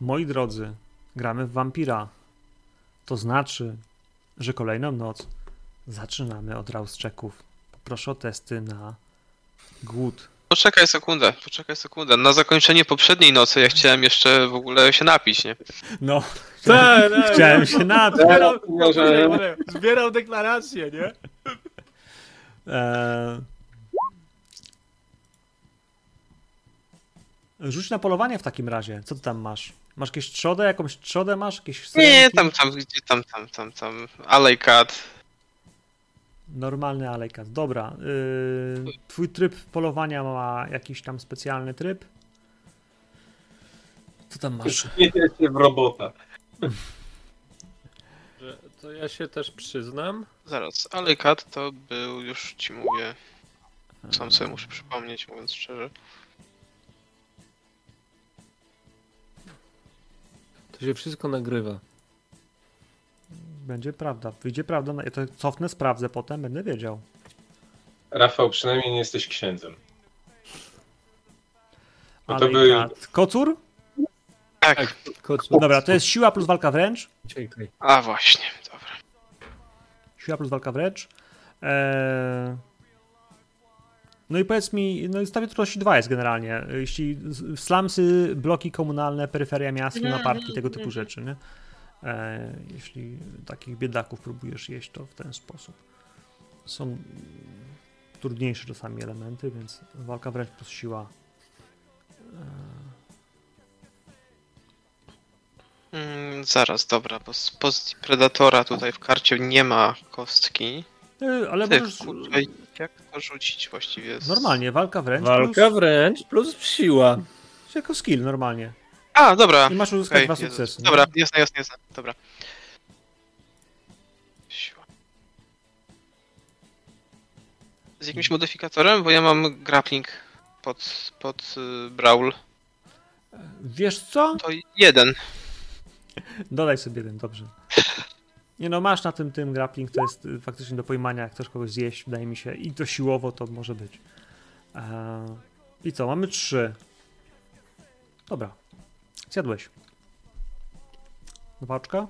Moi drodzy, gramy w Vampira. To znaczy, że kolejną noc zaczynamy od Rauschecków. Poproszę o testy na głód. Poczekaj sekundę, poczekaj sekundę. Na zakończenie poprzedniej nocy ja chciałem jeszcze w ogóle się napić, nie? No, tak. chciałem się napić. Zbierał, zbierał deklarację, nie? Eee... Rzuć na polowanie w takim razie. Co ty tam masz? Masz jakieś trzodę? Jakąś trzodę masz? Jakieś Nie, tam, tam, gdzie tam, tam, tam, tam. Alejkat. Normalny alejkat. Dobra. Yy, twój tryb polowania ma jakiś tam specjalny tryb? Co tam masz? Nie jest w robota. To ja się też przyznam. Zaraz, Alejkat to był, już ci mówię. Sam sobie muszę przypomnieć, mówiąc szczerze. To się wszystko nagrywa. Będzie prawda. Wyjdzie prawda. Ja to cofnę, sprawdzę potem, będę wiedział. Rafał, przynajmniej nie jesteś księdzem. No to by... Alejkat. Kocur? Tak. Kocu, No Dobra, to jest siła plus walka wręcz. uciekaj. A właśnie, dobra. Siła plus walka wręcz. Eee... No i powiedz mi, no i stawie trudności 2 jest generalnie. Jeśli slamsy, bloki komunalne, peryferia miast, lunaparki, tego typu rzeczy, nie? Eee, jeśli takich biedaków próbujesz jeść, to w ten sposób. Są trudniejsze czasami elementy, więc walka wręcz plus siła. Mm, zaraz, dobra, bo z pozycji Predatora tutaj w karcie nie ma kostki. Eee, ale Ty, możesz jak to rzucić właściwie? Z... normalnie, walka wręcz Walka plus, wręcz plus siła. jako skill normalnie. A, dobra. I masz uzyskać Okej, dwa Jezus. sukcesy. nie? Dobra, jasne, jasne, jasne. Dobra. Siła. Z jakimś modyfikatorem? Bo ja mam grappling pod, pod y, Brawl. Wiesz co? To jeden. Dodaj sobie jeden, dobrze. Nie no, masz na tym tym grappling, to jest y, faktycznie do pojmania, jak chcesz kogoś zjeść, wydaje mi się. I to siłowo to może być. Eee, I co, mamy trzy. Dobra. Zjadłeś. Dwa oczka?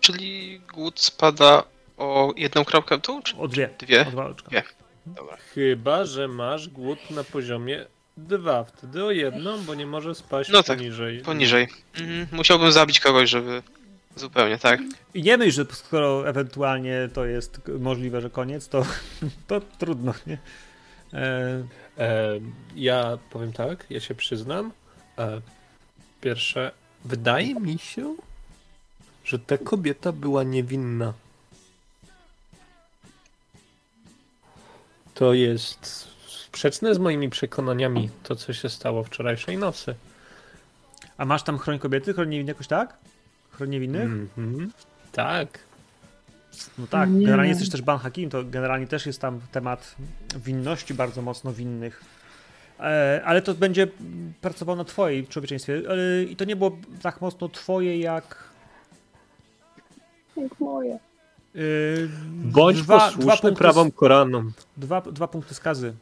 Czyli głód spada o jedną kropkę w dół, czy O dwie. dwie? O dwa oczka. Dwie. Dobra. Chyba, że masz głód na poziomie 2. Wtedy o jedną, bo nie może spaść No tak, poniżej. Poniżej. Mhm. Musiałbym zabić kogoś, żeby... Zupełnie, tak. I nie myśl, że skoro ewentualnie to jest możliwe, że koniec, to, to trudno, nie? Eee, E, ja powiem tak, ja się przyznam. E, pierwsze, wydaje mi się, że ta kobieta była niewinna. To jest sprzeczne z moimi przekonaniami, to co się stało wczorajszej nocy. a masz tam chroń kobiety, chroń niewinnych jakoś tak? Chroń niewinnych? Mhm. Tak. No tak, Nie. generalnie jesteś też Ban Hakim, to generalnie też jest tam temat winności bardzo mocno winnych. E, ale to będzie pracował na twojej człowieczeństwie. E, I to nie było tak mocno twoje jak. Jak moje. E, Bądź dwa, dwa, posłuszny punkty, prawom Koranu. dwa, dwa punkty skazy.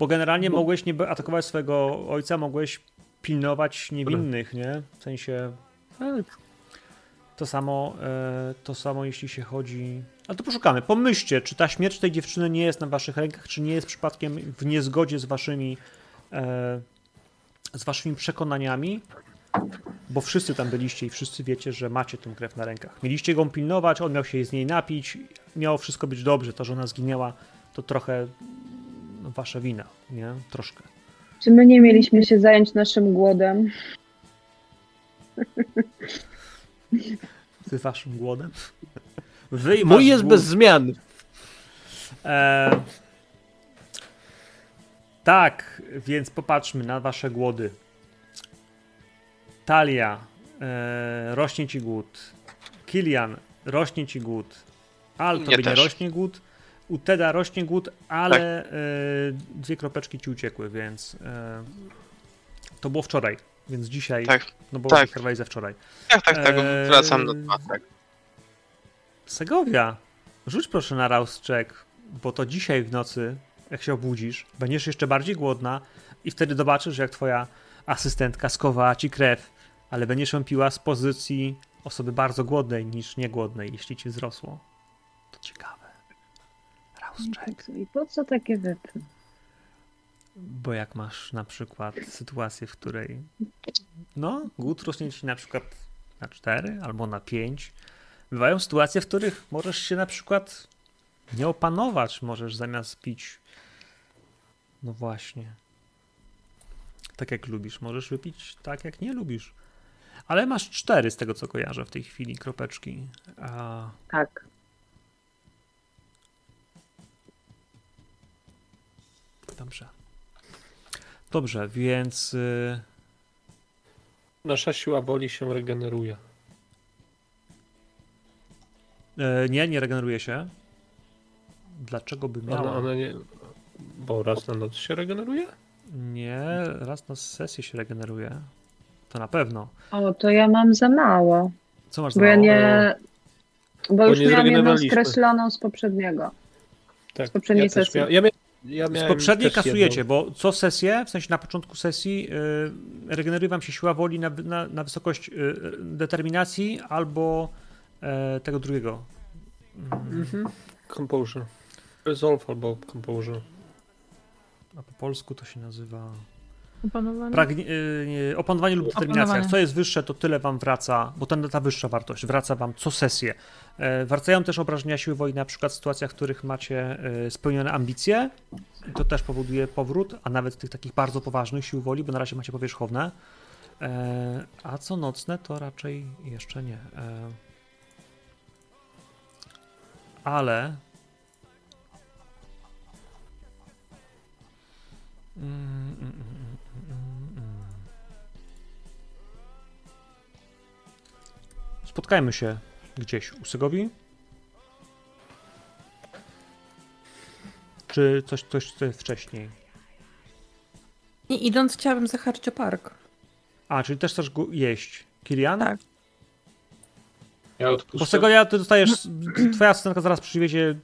Bo generalnie mogłeś nie atakować swojego ojca, mogłeś pilnować niewinnych, nie? W sensie Tak. To samo, e, to samo jeśli się chodzi. Ale to poszukamy. Pomyślcie, czy ta śmierć tej dziewczyny nie jest na waszych rękach, czy nie jest przypadkiem w niezgodzie z waszymi e, z waszymi przekonaniami. Bo wszyscy tam byliście i wszyscy wiecie, że macie tę krew na rękach. Mieliście go pilnować, on miał się z niej napić, miało wszystko być dobrze. To, że ona zginęła, to trochę wasza wina, nie? Troszkę. Czy my nie mieliśmy się zająć naszym głodem? Wy waszym głodem. Wy Mój jest głód. bez zmian. E, tak, więc popatrzmy na wasze głody. Talia, e, rośnie ci głód. Kilian, rośnie ci głód. Al, Mnie tobie nie też. rośnie głód. U Teda rośnie głód, ale e, dwie kropeczki ci uciekły, więc e, to było wczoraj, więc dzisiaj, Tak, no bo tak. tak. ze wczoraj. tak, tak, tak. Eee, Wracam do dwa, tak. Segovia, rzuć proszę na Rouse check, bo to dzisiaj w nocy, jak się obudzisz, będziesz jeszcze bardziej głodna, I wtedy zobaczysz, jak twoja asystentka skowała ci krew, ale będziesz ją piła z pozycji osoby bardzo głodnej niż niegłodnej, jeśli ci wzrosło. To ciekawe. I po co takie rzeczy? Bo jak masz na przykład sytuację, w której no, głód rośnie ci na przykład na 4 albo na 5, bywają sytuacje, w których możesz się na przykład nie opanować, możesz zamiast pić no właśnie tak jak lubisz, możesz wypić tak jak nie lubisz. Ale masz 4 z tego co kojarzę w tej chwili kropeczki. A Tak. Dobrze. Dobrze, więc y, Nasza siła woli się regeneruje. E, nie, nie regeneruje się. Dlaczego by miała? Ona, ona nie... Bo raz na noc się regeneruje? Nie, raz na sesję się regeneruje. To na pewno. O, to ja mam za mało. Co masz Bo za ja mało? nie. Bo Bo już nie miałam jedną skreśloną z poprzedniego. Tak. Z poprzedniej ja sesji. Mia... Ja, mia... ja Z poprzedniej kasujecie, jedną. bo co sesję, w sensie na początku sesji, yy, regeneruje wam się siła woli na, na, na wysokość y, determinacji albo e, tego drugiego. Mm, Mhm. Composure. Resolve albo composure. A po polsku to się nazywa. Opanowanie? Pragnie, y, nie, opanowanie lub determinacja. Opanowanie. Co jest wyższe, to tyle wam wraca, bo ten, ta wyższa wartość wraca wam co sesję. E, wracają też obrażenia siły woli na przykład w sytuacjach, w których macie e, spełnione ambicje. To też powoduje powrót, a nawet tych takich bardzo poważnych sił woli, bo na razie macie powierzchowne. E, a co nocne, to raczej jeszcze nie. E, ale. Mm, mm, mm, mm, Spotkajmy się gdzieś u Segowi. Czy coś, coś co jest wcześniej? Nie idąc chciałabym zahaczyć park. A, czyli też chcesz go jeść. Kilian? Tak. Ja Bo odpuszczę. z tego ja ty dostajesz, twoja asystentka zaraz przywiezie,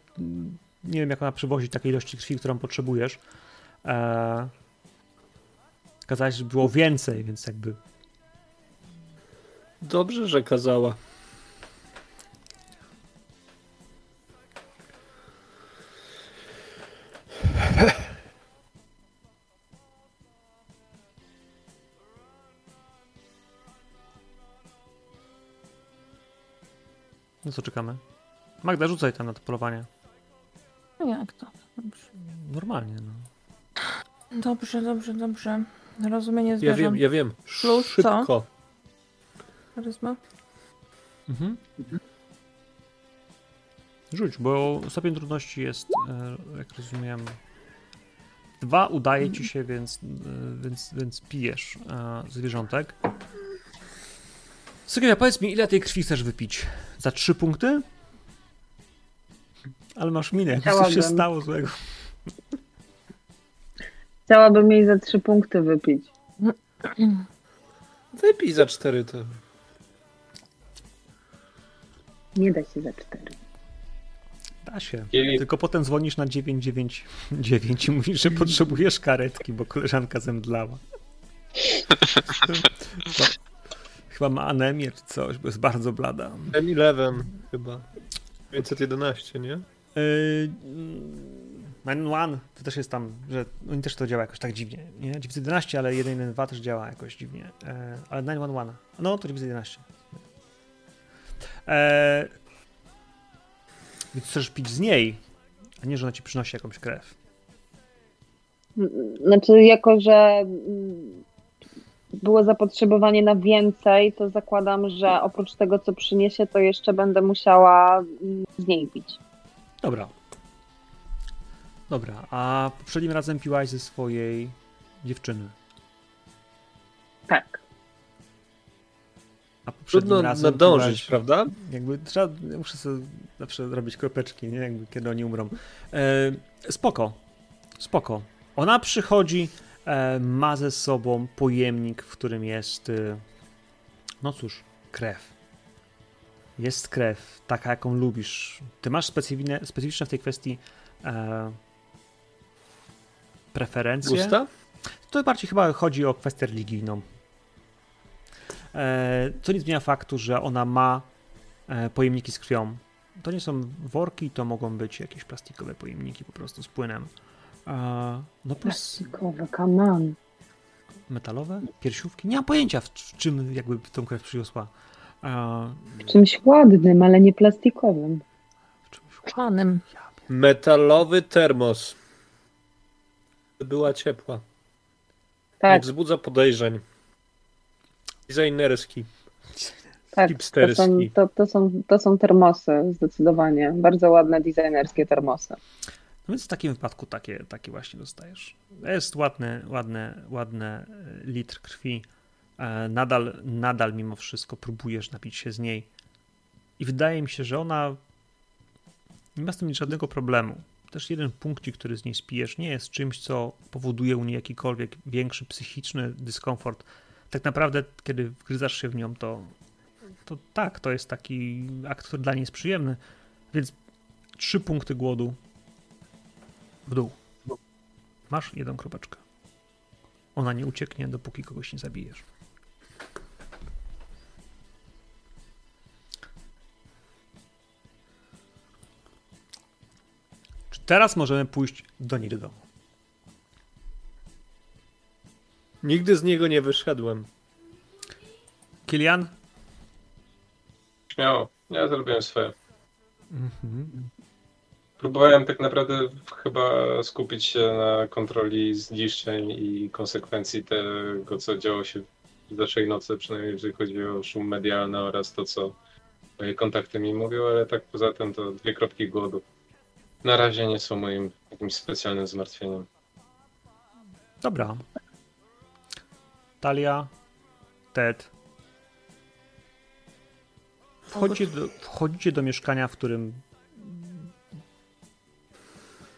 nie wiem jak ona przywozi takiej ilości krwi, którą potrzebujesz. Eee, kazałeś, żeby było więcej, więc jakby Dobrze, że kazała. no co czekamy? Magda, rzucaj tam na to polowanie. No jak to? Dobrze, Normalnie, no. dobrze, dobrze. dobrze. Rozumienie Ja zwierząt. wiem, ja wiem. Plus co? Charyzma? Mhm. Rzuć, bo stopień trudności jest, e, jak rozumiem, dwa udaje ci się, więc, e, więc, więc pijesz e, zwierzątek. Sygnia, powiedz mi, ile tej krwi chcesz wypić? Za trzy punkty? Ale masz minę, jakby coś się stało złego. Chciałabym jej za trzy punkty wypić. Wypij za cztery to. Nie da się za cztery. Da się. Tylko potem dzwonisz na 999 i mówisz, że potrzebujesz karetki, bo koleżanka zemdlała. To, chyba ma anemię czy coś, bo jest bardzo blada. M11 chyba. 511, nie? Yy, 911 to też jest tam, że oni też to działa jakoś tak dziwnie. Nie? 911, ale 112 też działa jakoś dziwnie. Yy, ale 911. No to 911. Yy, więc chcesz pić z niej, a nie, że ona ci przynosi jakąś krew. Znaczy, jako że mm, było zapotrzebowanie na więcej, to zakładam, że oprócz tego, co przyniesie, to jeszcze będę musiała mm, z niej pić. Dobra. Dobra, a poprzednim razem piłaś ze swojej dziewczyny. Tak. A poprzednim Trudno razem nadążyć, piłaś- prawda? Jakby trzeba, ja muszę sobie zawsze robić kropeczki, nie? Jakby kiedy oni umrą. E, spoko, spoko. Ona przychodzi, e, ma ze sobą pojemnik, w którym jest, e, no cóż, krew. Jest krew, taka jaką lubisz. Ty masz specyficzne, specyficzne w tej kwestii e, preferencje. Gusta? To to bardziej chyba chodzi o kwestię religijną. E, co nie zmienia faktu, że ona ma e, pojemniki z krwią. To nie są worki, to mogą być jakieś plastikowe pojemniki po prostu z płynem. E, no plus Plastikowe, on. metalowe, piersiówki. Nie mam pojęcia, w, czym jakby tą krew przyniosła. W czymś ładnym, ale nie plastikowym. w czymś... Panem. Metalowy termos. Była ciepła. Nie Tak, wzbudza podejrzeń. Designerski. tak. To są, to, to, są, to są termosy, zdecydowanie. Bardzo ładne, designerskie termosy. No więc w takim wypadku takie, takie właśnie dostajesz. Jest ładny, ładny, ładny e, litr krwi. E, Nadal, nadal mimo wszystko próbujesz napić się z niej. I wydaje mi się, że ona nie ma z tym żadnego problemu. Też jeden punkcik, który z niej spijesz, nie jest czymś, co powoduje u niej jakikolwiek większy psychiczny dyskomfort. Tak naprawdę, kiedy wgryzasz się w nią, to, to tak, to jest taki akt, który dla niej jest przyjemny. Więc trzy punkty głodu w dół. Masz jedną kropeczkę. Ona nie ucieknie, dopóki kogoś nie zabijesz. Czy teraz możemy pójść do niej do domu? Nigdy z niego nie wyszedłem. Kilian? Śmiało. Ja zrobiłem swoje. Mhm. Próbowałem tak naprawdę chyba skupić się na kontroli zniszczeń i konsekwencji tego, co działo się w zeszłej nocy, przynajmniej jeżeli chodzi o szum medialny oraz to, co moje kontakty mi mówią, ale tak poza tym to dwie kropki głodu. Na razie nie są moim jakimś specjalnym zmartwieniem. Dobra. Talia, Ted. Wchodzicie do, wchodzicie do mieszkania, w którym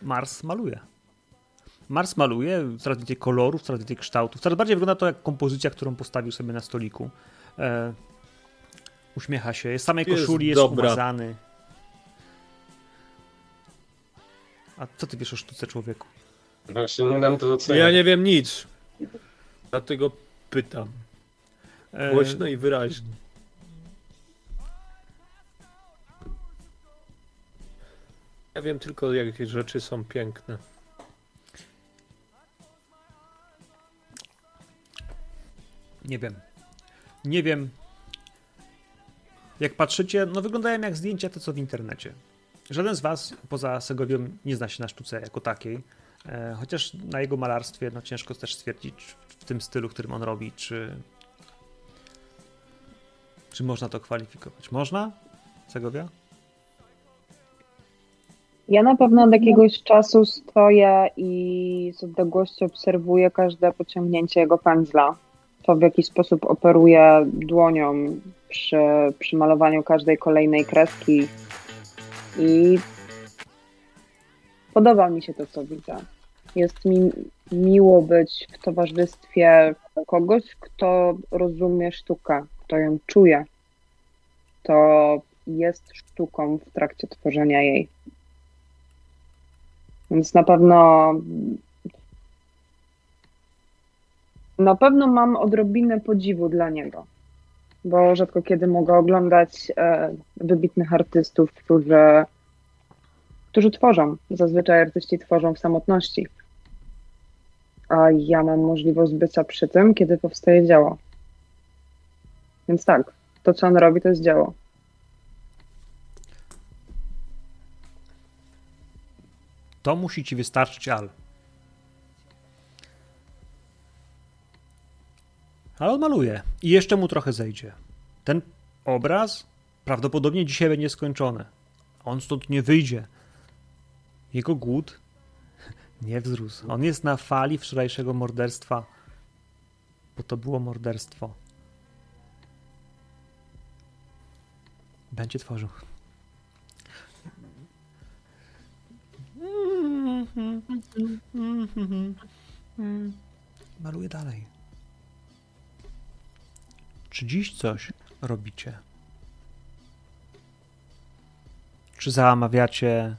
Mars maluje. Mars maluje, coraz więcej kolorów, coraz więcej kształtów. Coraz bardziej wygląda to jak kompozycja, którą postawił sobie na stoliku. E, uśmiecha się. Jest w samej Jest koszuli, jest dobra. umazany. A co ty wiesz o sztuce człowieku? Właśnie nie dam to. Ja nie wiem nic. Dlatego pytam. E, Głośno i wyraźnie. Ja wiem tylko, jakie rzeczy są piękne. Nie wiem. Nie wiem. Jak patrzycie, no wyglądają jak zdjęcia te, co w internecie. Żaden z was, poza Segowią, nie zna się na sztuce jako takiej. E, chociaż na jego malarstwie, no ciężko też stwierdzić w tym stylu, którym on robi, czy... Czy można to kwalifikować? Można? Segowia? Ja na pewno od jakiegoś czasu stoję i z odległości obserwuję każde pociągnięcie jego pędzla. To w jaki sposób operuje dłonią przy, przy malowaniu każdej kolejnej kreski. I podoba mi się to, co widzę. Jest mi miło być w towarzystwie kogoś, kto rozumie sztukę, kto ją czuje. To jest sztuką w trakcie tworzenia jej. Więc na pewno na pewno mam odrobinę podziwu dla niego, bo rzadko kiedy mogę oglądać e, wybitnych artystów, którzy, którzy tworzą. Zazwyczaj artyści tworzą w samotności. A ja mam możliwość bycia przy tym, kiedy powstaje dzieło. Więc tak, to co on robi, to jest dzieło. To musi ci wystarczyć, Al. Ale on maluje i jeszcze mu trochę zejdzie. Ten obraz prawdopodobnie dzisiaj będzie skończony. On stąd nie wyjdzie. Jego głód nie wzrósł. On jest na fali wczorajszego morderstwa, bo to było morderstwo. Będzie tworzył. Maluję dalej. Czy dziś coś robicie? Czy zamawiacie,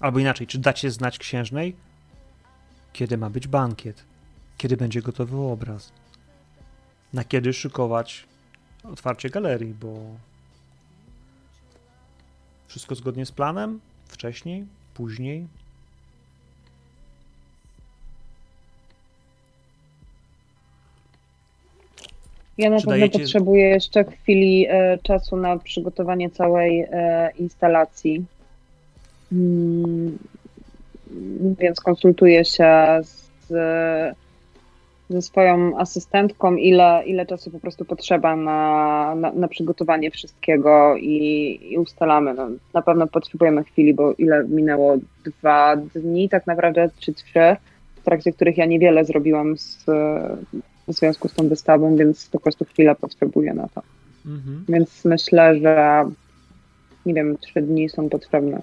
albo inaczej, czy dacie znać księżnej, kiedy ma być bankiet? Kiedy będzie gotowy obraz? Na kiedy szykować otwarcie galerii, bo wszystko zgodnie z planem? Wcześniej? Później? Ja na pewno dajecie- potrzebuję jeszcze chwili e, czasu na przygotowanie całej e, instalacji. Mm, więc konsultuję się z, ze swoją asystentką, ile, ile czasu po prostu potrzeba na, na, na przygotowanie wszystkiego i, i ustalamy. No, na pewno potrzebujemy chwili, bo ile minęło? Dwa dni tak naprawdę, czy trzy, w trakcie których ja niewiele zrobiłam z, w związku z tą wystawą, więc po prostu chwilę potrzebuję na to. Mhm. Więc myślę, że nie wiem, trzy dni są potrzebne.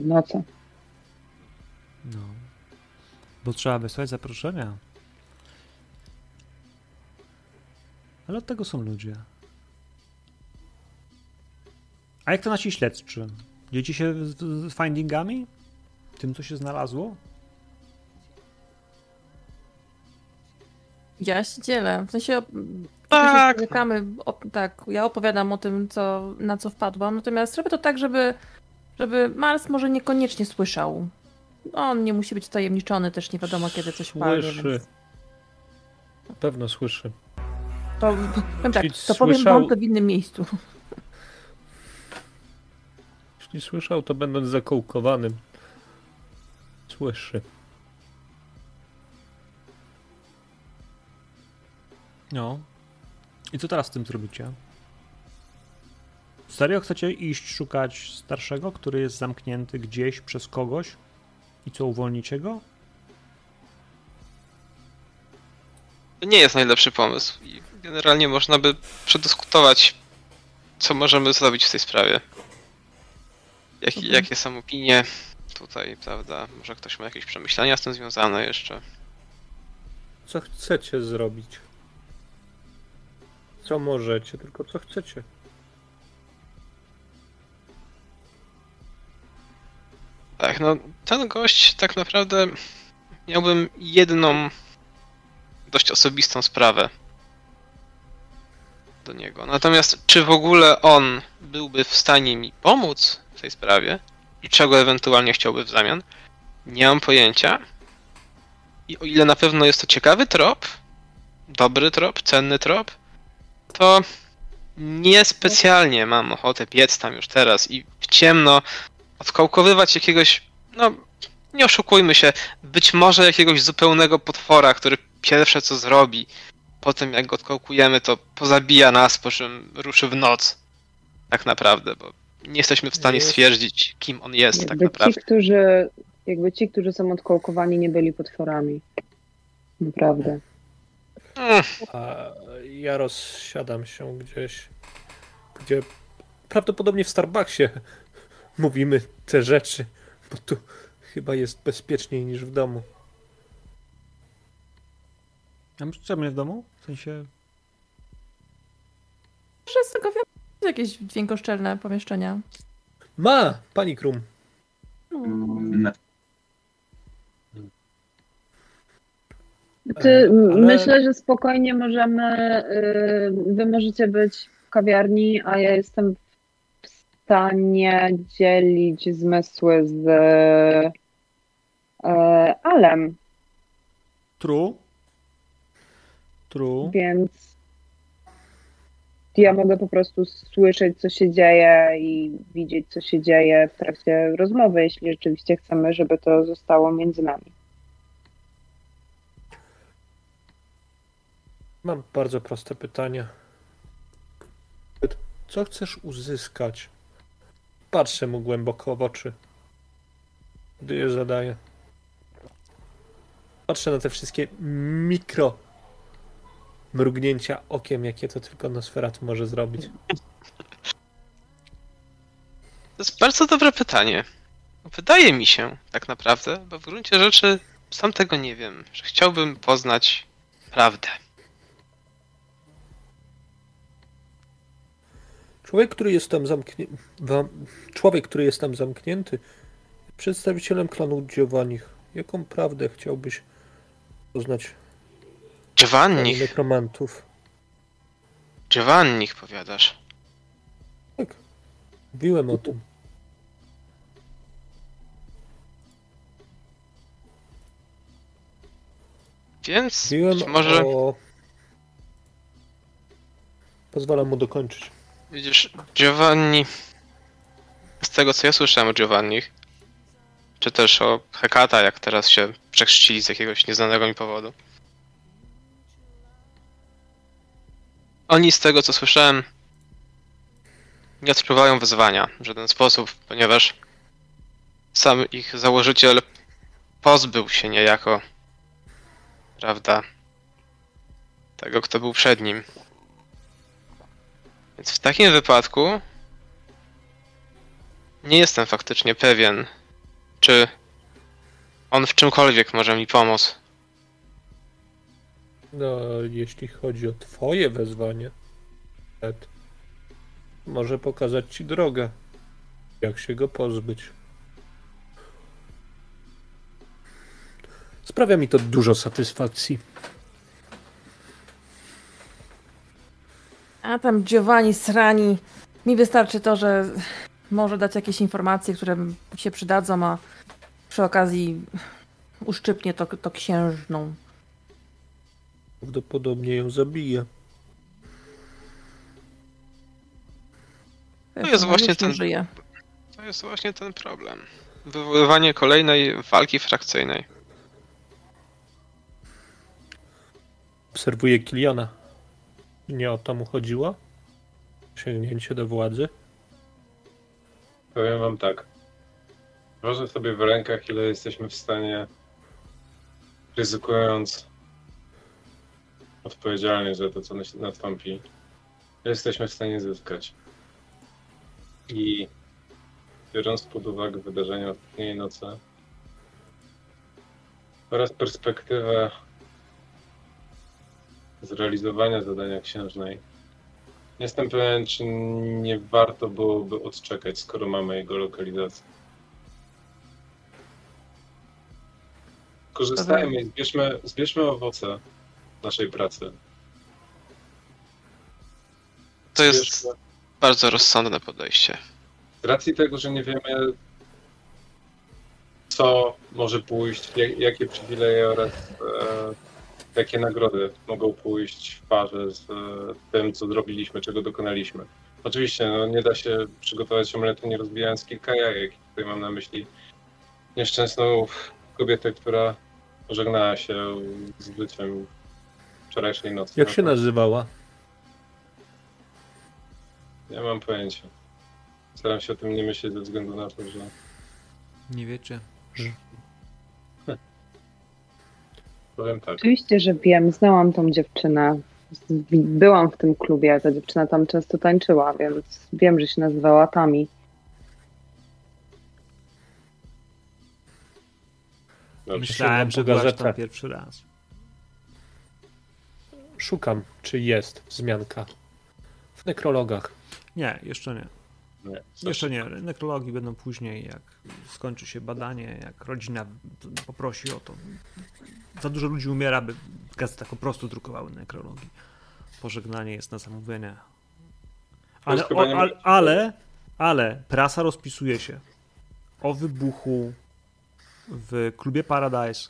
No co? No. Bo trzeba wysłać zaproszenia. Ale od tego są ludzie. A jak to nasi śledczy? Dzielicie się z, z findingami? Tym, co się znalazło? Ja się dzielę. W sensie Tak. op- tak, ja opowiadam o tym, co, na co wpadłam, natomiast robię to tak, żeby, żeby Mars może niekoniecznie słyszał. On nie musi być tajemniczony, też nie wiadomo kiedy coś padnie. Słyszy. Więc Na pewno słyszy. to, powiem tak, to powiem słyszał- wam to w innym miejscu. Jeśli słyszał, to będąc zakołkowanym. Słyszy. No. I co teraz z tym zrobicie? Serio chcecie iść szukać starszego, który jest zamknięty gdzieś przez kogoś? I co, uwolnicie go? To nie jest najlepszy pomysł. I generalnie można by przedyskutować, co możemy zrobić w tej sprawie. Jak, Mhm. Jakie są opinie tutaj, prawda? Może ktoś ma jakieś przemyślenia z tym związane jeszcze. Co chcecie zrobić? Co możecie, tylko co chcecie. Tak, no ten gość tak naprawdę miałbym jedną dość osobistą sprawę do niego. Natomiast czy w ogóle on byłby w stanie mi pomóc w tej sprawie i czego ewentualnie chciałby w zamian? Nie mam pojęcia. I o ile na pewno jest to ciekawy trop, dobry trop, cenny trop, to niespecjalnie mam ochotę biec tam już teraz i w ciemno odkołkowywać jakiegoś, no nie oszukujmy się, być może jakiegoś zupełnego potwora, który pierwsze co zrobi, po tym jak go odkołkujemy, to pozabija nas, po czym ruszy w noc. Tak naprawdę, bo nie jesteśmy w stanie Jest. stwierdzić, kim on jest tak Jakby ci, naprawdę. którzy, jakby ci, którzy są odkołkowani, nie byli potworami. Naprawdę. Mm, A ja rozsiadam się gdzieś, gdzie prawdopodobnie w Starbucksie mówimy te rzeczy, bo tu chyba jest bezpieczniej niż w domu. A czemu w domu? W sensie... Może z tego jakieś dźwiękoszczelne pomieszczenia. Ma, pani Krum. No. Mm, Ty, E, ale- Myślę, że spokojnie możemy. y, Wy możecie być w kawiarni, a ja jestem w stanie dzielić zmysły z e, Alem, True. True. więc ja mogę po prostu słyszeć, co się dzieje i widzieć, co się dzieje w trakcie rozmowy, jeśli rzeczywiście chcemy, żeby to zostało między nami. Mam bardzo proste pytanie. Co chcesz uzyskać? Patrzę mu głęboko w oczy, gdy je zadaję. Patrzę na te wszystkie mikro mrugnięcia okiem, jakie to tylko Nosferatu może zrobić. To jest bardzo dobre pytanie. Wydaje mi się, tak naprawdę, bo w gruncie rzeczy sam tego nie wiem, że chciałbym poznać prawdę. Człowiek, który jest tam zamknięty, człowiek, który jest tam zamknięty, przedstawicielem klanu Giovannich. Jaką prawdę chciałbyś poznać Giovanni, nekromantów. Giovanni, powiadasz. Tak. Mówiłem o tym. Więc Mówiłem może, o... Pozwalam mu dokończyć. Widzisz, Giovanni, z tego co ja słyszałem o Giovanni, czy też o Hekata, jak teraz się przechrzcili z jakiegoś nieznanego mi powodu. Oni z tego co słyszałem nie odczuwają wyzwania w żaden sposób, ponieważ sam ich założyciel pozbył się niejako, prawda, tego kto był przed nim. Więc w takim wypadku nie jestem faktycznie pewien, czy on w czymkolwiek może mi pomóc. No, jeśli chodzi o twoje wezwanie, Ed, może pokazać ci drogę, jak się go pozbyć. Sprawia mi to dużo satysfakcji. A tam Giovanni Srani. Mi wystarczy to, że może dać jakieś informacje, które mi się przydadzą, a przy okazji uszczypnie to, to księżną. Prawdopodobnie ją zabije. Wiesz, jest właśnie ten- Żyje. To jest właśnie ten problem. Wywoływanie kolejnej walki frakcyjnej. Obserwuję Kiliana. Nie o to mu chodziło? Sięgnięcie do władzy? Powiem wam tak. Ważę sobie w rękach, ile jesteśmy w stanie, ryzykując odpowiedzialnie za to, co nas- nastąpi, jesteśmy w stanie zyskać. I biorąc pod uwagę wydarzenia ostatniej nocy oraz perspektywę zrealizowania zadania księżnej, jestem pewien, czy nie warto byłoby odczekać, skoro mamy jego lokalizację. Korzystajmy i zbierzmy, zbierzmy owoce naszej pracy. To jest Zbierzmy- bardzo rozsądne podejście. Z racji tego, że nie wiemy, co może pójść, jak, jakie przywileje oraz e, jakie nagrody mogą pójść w parze z e, tym, co zrobiliśmy, czego dokonaliśmy. Oczywiście no, nie da się przygotować omletu nie rozbijając kilka jajek. Tutaj mam na myśli nieszczęsną kobietę, która pożegnała się z życiem wczorajszej nocy. Jak się nazywała? Nie mam pojęcia. Staram się o tym nie myśleć ze względu na to, że Nie wiecie. Powiem tak. Oczywiście, że wiem, znałam tą dziewczynę. Byłam w tym klubie, ta dziewczyna tam często tańczyła, więc wiem, że się nazywała Tami. Dobrze. Myślałem, że byłaś tam pierwszy raz. Szukam, czy jest wzmianka. W nekrologach. Nie, jeszcze nie. Jeszcze nie. Nekrologii będą później, jak skończy się badanie, jak rodzina poprosi o to. Za dużo ludzi umiera, by w gazetach po prostu drukowały nekrologii. Pożegnanie jest na zamówienie. Ale, o, ale, ale, ale prasa rozpisuje się o wybuchu w klubie Paradise.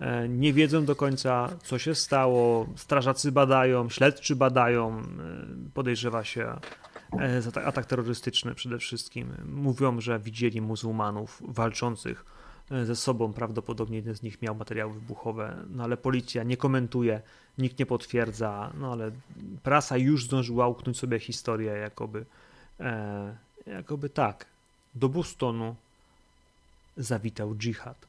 E, Nie wiedzą do końca, co się stało. Strażacy badają, śledczy badają. e, Podejrzewa się ta- atak terrorystyczny przede wszystkim. Mówią, że widzieli muzułmanów walczących e, ze sobą. Prawdopodobnie jeden z nich miał materiały wybuchowe, no ale policja nie komentuje, nikt nie potwierdza. No ale prasa już zdążyła uknąć sobie historię, jakoby, e, jakoby tak. Do Bostonu zawitał dżihad.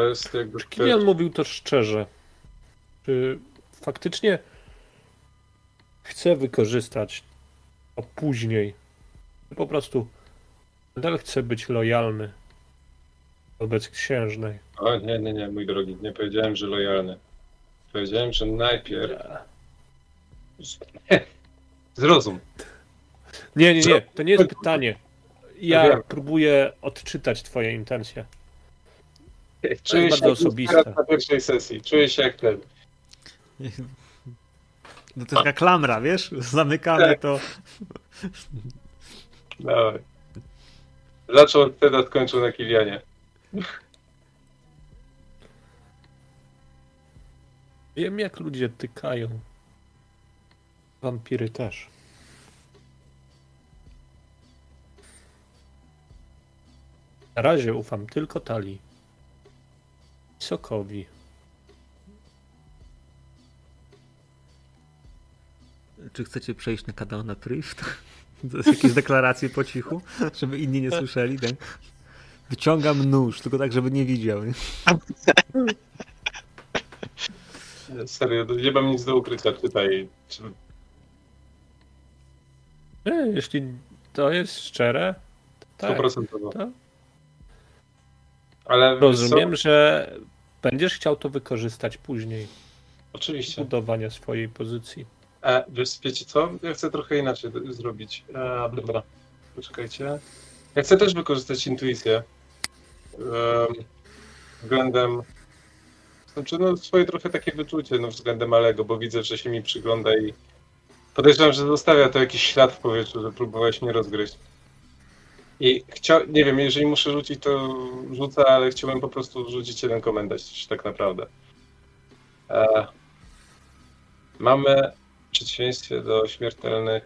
To jest jakby Czy Kilian mówił to szczerze? Czy faktycznie chce wykorzystać to później? Po prostu nadal chce być lojalny wobec księżnej? O nie, nie, nie, mój drogi, nie powiedziałem, że lojalny. Powiedziałem, że najpierw Zrozum. Nie, nie, nie, to nie jest pytanie. Ja próbuję odczytać twoje intencje. Czuję bardzo się teraz na pierwszej sesji. Czuję się jak ten. No to taka klamra, wiesz? Zamykamy Tak. to. Dawaj. Zaczął od Teda, skończył na Kilianie. Wiem, jak ludzie tykają. Wampiry też. Na razie ufam tylko Tali. Sokowi. Czy chcecie przejść na kanał na priv? To jest jakieś deklaracje po cichu, żeby inni nie słyszeli. Tak? Wyciągam nóż, tylko tak, żeby nie widział. Nie? Serio, nie mam nic do ukrycia tutaj. Czy- Nie, jeśli to jest szczere, to tak. Stuprocentowo. to Ale rozumiem, co? że będziesz chciał to wykorzystać później. Oczywiście. Budowania swojej pozycji. E, wiesz, wiecie co? Ja chcę trochę inaczej zrobić. E, dobra, poczekajcie. Ja chcę też wykorzystać intuicję. Em, względem. Znaczy, no, swoje trochę takie wyczucie no, względem Alego, bo widzę, że się mi przygląda i podejrzewam, że zostawia to jakiś ślad w powietrzu, że próbowałeś mnie rozgryźć. I chciał, nie wiem, jeżeli muszę rzucić, to rzucę, ale chciałbym po prostu rzucić jeden komentarz, tak naprawdę. E, mamy w przeciwieństwie do śmiertelnych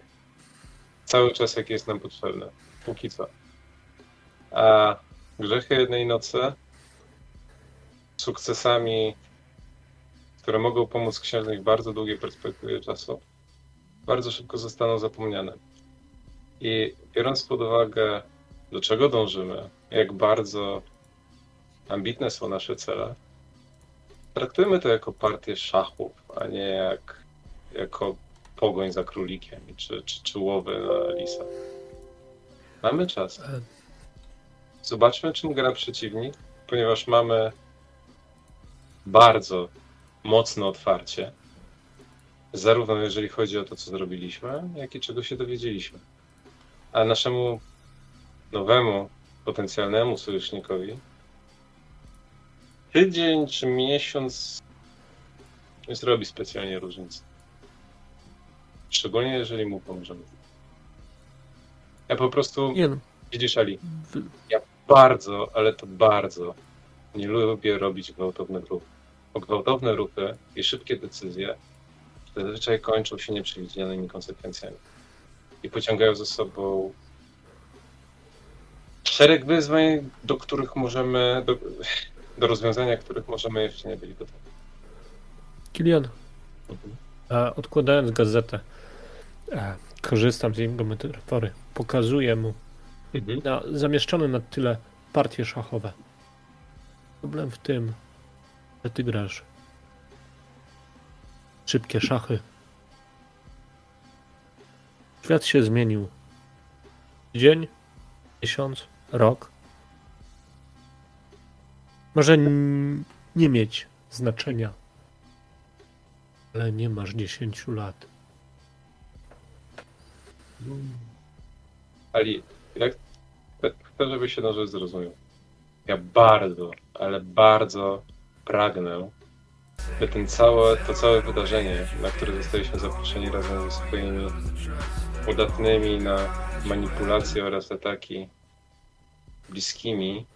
cały czas, jaki jest nam potrzebny. Póki co. A grzechy jednej nocy sukcesami, które mogą pomóc księżnej w bardzo długiej perspektywie czasu, bardzo szybko zostaną zapomniane. I biorąc pod uwagę, do czego dążymy, jak bardzo ambitne są nasze cele, traktujmy to jako partię szachów, a nie jak, jako pogoń za królikiem czy, czy, czy łowy na lisa. Mamy czas. E. Zobaczmy, czym gra przeciwnik, ponieważ mamy bardzo mocne otwarcie, zarówno jeżeli chodzi o to, co zrobiliśmy, jak i czego się dowiedzieliśmy. A naszemu nowemu, potencjalnemu sojusznikowi tydzień czy miesiąc nie zrobi specjalnie różnicy. Szczególnie jeżeli mu pomożemy. Ja po prostu, Nie no, widzisz Ali, ja bardzo, ale to bardzo nie lubię robić gwałtownych ruchów. Bo gwałtowne ruchy i szybkie decyzje zazwyczaj kończą się nieprzewidzianymi konsekwencjami. I pociągają ze sobą szereg wyzwań, do których możemy, do, do rozwiązania których możemy jeszcze nie być gotowi. Kilian, a odkładając gazetę, e, korzystam z jego metafory, pokazuję mu na, zamieszczone na tyle partie szachowe. Problem w tym, że ty grasz szybkie szachy. Świat się zmienił. Dzień, miesiąc, rok. Może nie mieć znaczenia, ale nie masz 10 lat. Ali, jak chcę, żeby się na rzecz zrozumiał. Ja bardzo, ale bardzo pragnę, by ten całe, to całe wydarzenie, na które zostaliśmy zaproszeni razem ze swoimi udatnymi na manipulacje oraz ataki bliskimi,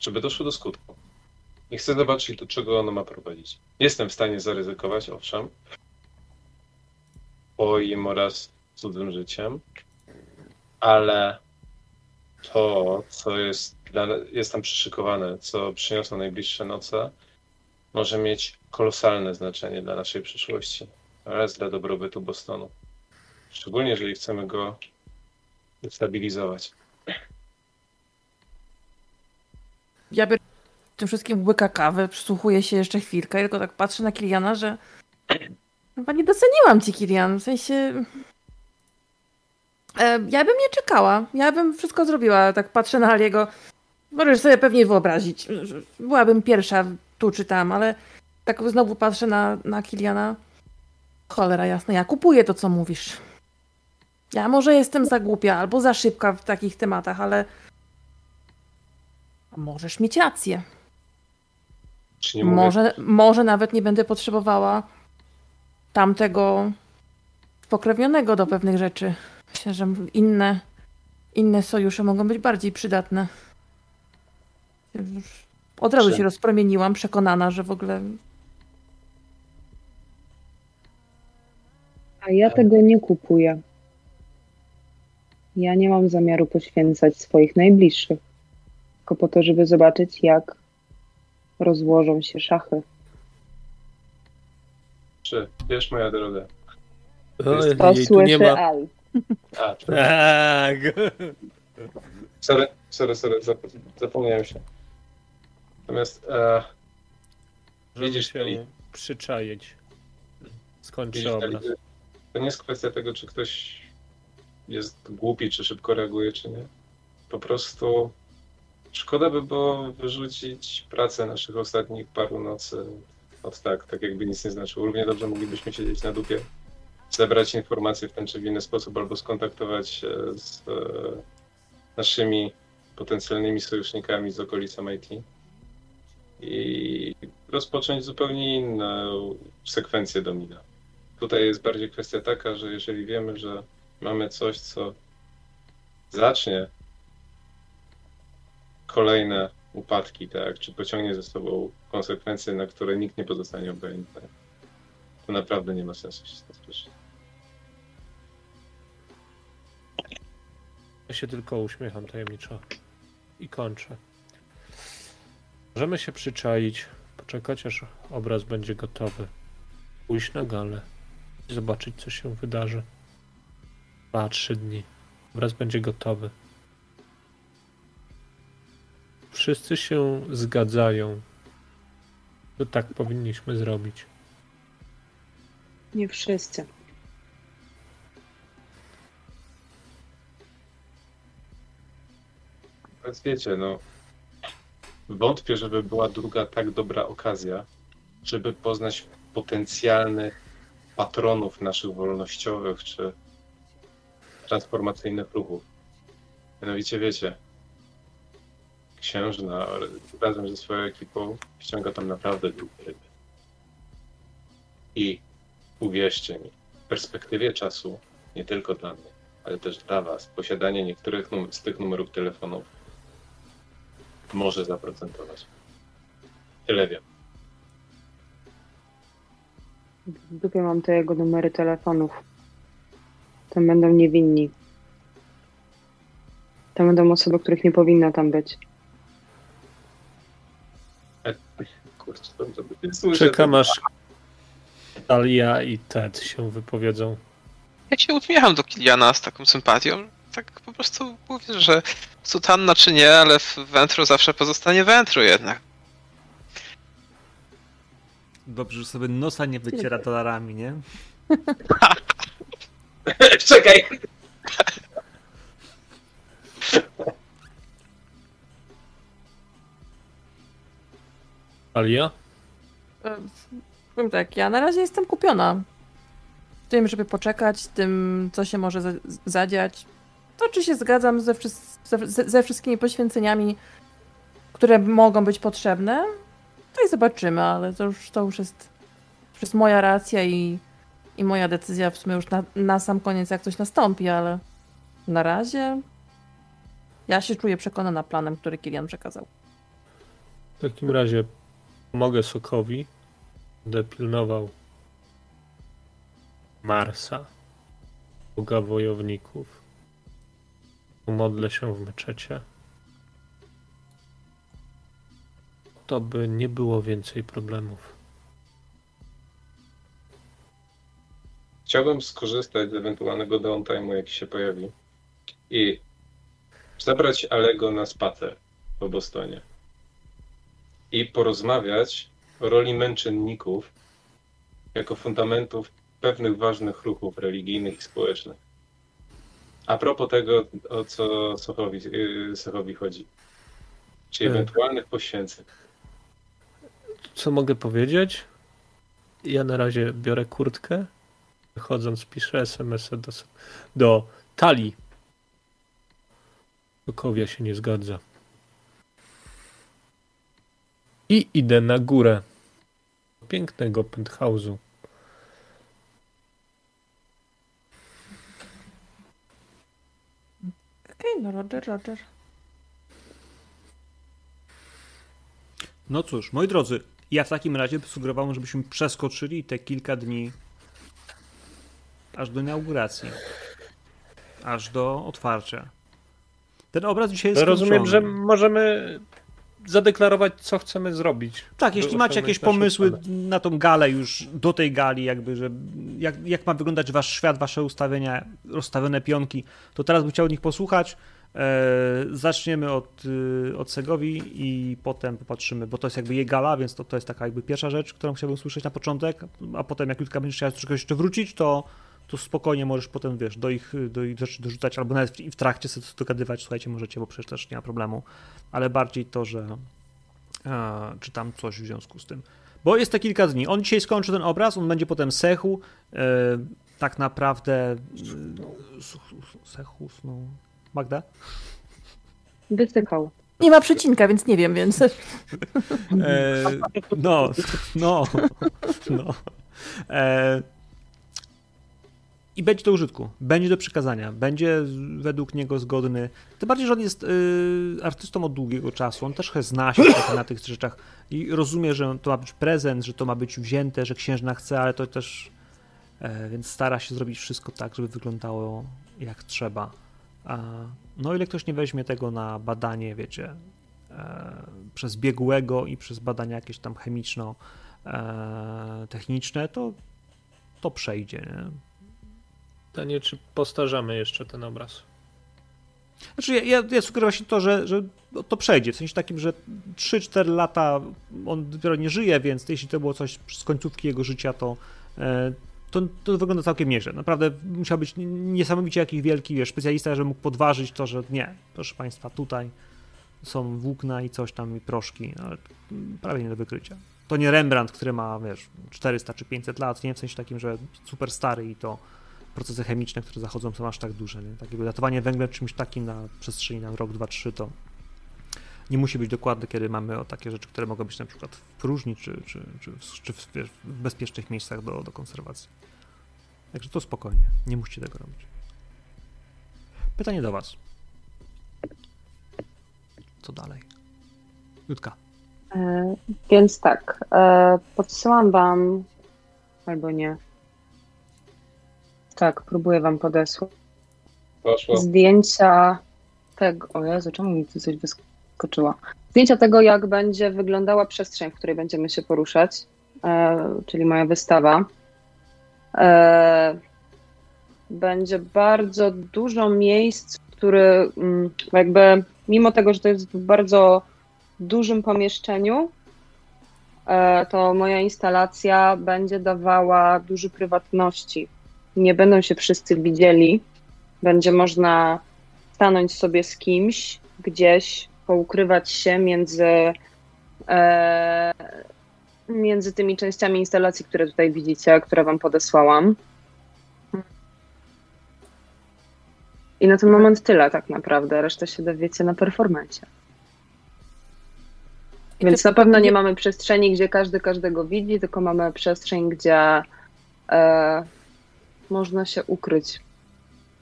żeby doszło do skutku. I chcę zobaczyć, do czego ono ma prowadzić. Jestem w stanie zaryzykować, owszem, moim oraz cudzym życiem, ale to, co jest, dla, jest tam przyszykowane, co przyniosą najbliższe noce, może mieć kolosalne znaczenie dla naszej przyszłości oraz dla dobrobytu Bostonu. Szczególnie, jeżeli chcemy go stabilizować. Ja biorę tym wszystkim łyka kawy, przysłuchuję się jeszcze chwilkę, tylko tak patrzę na Kiliana, że chyba nie doceniłam ci, Kilian. W sensie... E, ja bym nie czekała. Ja bym wszystko zrobiła. Tak patrzę na Aliego. Możesz sobie pewnie wyobrazić. Byłabym pierwsza tu czy tam, ale tak znowu patrzę na, na Kiliana. Cholera jasna, ja kupuję to, co mówisz. Ja może jestem za głupia albo za szybka w takich tematach, ale możesz mieć rację. Czy nie mówię, Może, może nawet nie będę potrzebowała tamtego spokrewnionego do pewnych rzeczy. Myślę, że inne, inne sojusze mogą być bardziej przydatne. Od razu Czy- się rozpromieniłam, przekonana, że w ogóle A ja tego nie kupuję. Ja nie mam zamiaru poświęcać swoich najbliższych, tylko po to, żeby zobaczyć, jak rozłożą się szachy. czy wiesz moja droga? To tu nie słyszy ma. Al. A, Tak. sorry, sorry, sorry, zap- zapomniałem się. Natomiast e, Żeby Widzisz, się przyczaić. Skończy widzisz, obraz. To nie jest kwestia tego, czy ktoś jest głupi, czy szybko reaguje, czy nie. Po prostu szkoda by było wyrzucić pracę naszych ostatnich paru nocy od tak, tak jakby nic nie znaczyło. Równie dobrze moglibyśmy siedzieć na dupie, zebrać informacje w ten czy w inny sposób, albo skontaktować się z e, naszymi potencjalnymi sojusznikami z okolic MIT i rozpocząć zupełnie inną sekwencję domina. Tutaj jest bardziej kwestia taka, że jeżeli wiemy, że mamy coś, co zacznie kolejne upadki, tak, czy pociągnie ze sobą konsekwencje, na które nikt nie pozostanie obojętny, to naprawdę nie ma sensu się tym spieszyć. Ja się tylko uśmiecham tajemniczo i kończę. Możemy się przyczaić, poczekać aż obraz będzie gotowy, pójść na galę i zobaczyć co się wydarzy. Dwa, trzy dni. Obraz będzie gotowy. Wszyscy się zgadzają, że tak powinniśmy zrobić. Nie wszyscy. Więc wiecie, no, wątpię, żeby była druga tak dobra okazja, żeby poznać potencjalnych patronów naszych wolnościowych czy transformacyjnych ruchów. Mianowicie wiecie, księżna razem ze swoją ekipą ściąga tam naprawdę długie ryby. I uwierzcie mi, w perspektywie czasu, nie tylko dla mnie, ale też dla Was, posiadanie niektórych z tych numerów telefonów może zaprocentować. Tyle wiem. W dupie mam te jego numery telefonów. Tam będą niewinni. Tam będą osoby, których nie powinno tam być. Czekam aż Talia i Ted się wypowiedzą. Ja się uśmiecham do Kiliana z taką sympatią. Tak po prostu mówię, że sutanna czy nie, ale w Ventru zawsze pozostanie Ventru jednak. Dobrze, że sobie nosa nie wyciera dolarami, nie? Czekaj! Talia? E, Powiem tak, ja na razie jestem kupiona. Tym, żeby poczekać, tym, co się może za- zadziać. To czy się zgadzam ze, wszys- ze, ze- ze wszystkimi poświęceniami, które mogą być potrzebne, to i zobaczymy, ale to już, to już jest, już jest moja racja i, i moja decyzja w sumie już na, na sam koniec, jak coś nastąpi, ale na razie ja się czuję przekonana planem, który Kilian przekazał. W takim razie pomogę Sokowi. Będę pilnował Marsa, Boga wojowników. Pomodlę się w meczecie. To by nie było więcej problemów. Chciałbym skorzystać z ewentualnego downtime'u, jaki się pojawi i zabrać Alego na spacer po Bostonie i porozmawiać o roli męczenników jako fundamentów pewnych ważnych ruchów religijnych i społecznych. A propos tego, o co Sochowi, yy, Sochowi chodzi, czyli Tak. ewentualnych poświęceń. Co mogę powiedzieć? Ja na razie biorę kurtkę. Wychodząc, piszę SMS-a do, do Talii. Sokowia się nie zgadza. I idę na górę pięknego penthouse'u. Okej, no Roger, Roger. No cóż, moi drodzy, ja w takim razie sugerowałem, żebyśmy przeskoczyli te kilka dni aż do inauguracji. Aż do otwarcia. Ten obraz dzisiaj jest Rozumiem, że możemy zadeklarować, co chcemy zrobić. Tak, jeśli macie jakieś pomysły cele. na tą galę już do tej gali, jakby, że jak, jak ma wyglądać wasz świat, wasze ustawienia, rozstawione pionki, to teraz bym chciał od nich posłuchać. E, zaczniemy od, y, od Segowi i potem popatrzymy, bo to jest jakby jej gala, więc to, to jest taka jakby pierwsza rzecz, którą chciałbym słyszeć na początek, a potem jak Jutka będziesz chciała troszkę jeszcze wrócić, to, to spokojnie możesz potem, wiesz, do ich, do ich rzeczy dorzucać, albo nawet w, w trakcie sobie dogadywać, słuchajcie, możecie, bo przecież też nie ma problemu, ale bardziej to, że e, czy tam coś w związku z tym. Bo jest te kilka dni. On dzisiaj skończy ten obraz, on będzie potem sechł. E, tak naprawdę. E, sechł, no. Magda? Wysykał. Nie ma przecinka, więc nie wiem, więc... E, no, no, no. E, I będzie do użytku, będzie do przekazania, będzie według niego zgodny. Tym bardziej, że on jest y, artystą od długiego czasu, on też zna się na tych rzeczach i rozumie, że to ma być prezent, że to ma być wzięte, że księżna chce, ale to też. E, więc stara się zrobić wszystko tak, żeby wyglądało jak trzeba. A, no, ile ktoś nie weźmie tego na badanie, wiecie, e, przez biegłego i przez badania jakieś tam chemiczno-techniczne, to, to przejdzie. Nie? Pytanie, czy postarzamy jeszcze ten obraz? Znaczy, ja, ja, ja sugeruję właśnie to, że, że to przejdzie. W sensie takim, że 3-4 lata on dopiero nie żyje, więc jeśli to było coś z końcówki jego życia, to, e, to, to wygląda całkiem nieźle. Naprawdę musiał być niesamowicie jakiś wielki wiesz, specjalista, żeby mógł podważyć to, że nie, proszę Państwa, tutaj są włókna i coś tam i proszki, ale prawie nie do wykrycia. To nie Rembrandt, który ma, wiesz, 400 czy 500 lat, nie w sensie takim, że super stary i to procesy chemiczne, które zachodzą, są aż tak duże. Nie? Takiego datowanie węglem czymś takim na przestrzeni na rok, dwa, trzy to nie musi być dokładne, kiedy mamy o takie rzeczy, które mogą być na przykład w próżni, czy, czy, czy, w, czy w, w bezpiecznych miejscach do, do konserwacji. Także to spokojnie, nie musicie tego robić. Pytanie do Was. Co dalej? Jutka. E, więc tak, e, podsyłam wam, albo nie. Tak, próbuję wam podesłać Poszło. zdjęcia tego. O Jezu, czemu mi tu coś wyskoczyło? Zdjęcia tego, jak będzie wyglądała przestrzeń, w której będziemy się poruszać, e, czyli moja wystawa. E, będzie bardzo dużo miejsc, które mm, jakby, mimo tego, że to jest w bardzo dużym pomieszczeniu, e, to moja instalacja będzie dawała dużo prywatności. Nie będą się wszyscy widzieli. Będzie można stanąć sobie z kimś gdzieś, poukrywać się między, e, między tymi częściami instalacji, które tutaj widzicie, które Wam podesłałam. I na ten moment tyle tak naprawdę. Resztę się dowiecie na performancie. Więc na pewno nie mamy przestrzeni, gdzie każdy każdego widzi, tylko mamy przestrzeń, gdzie e, można się ukryć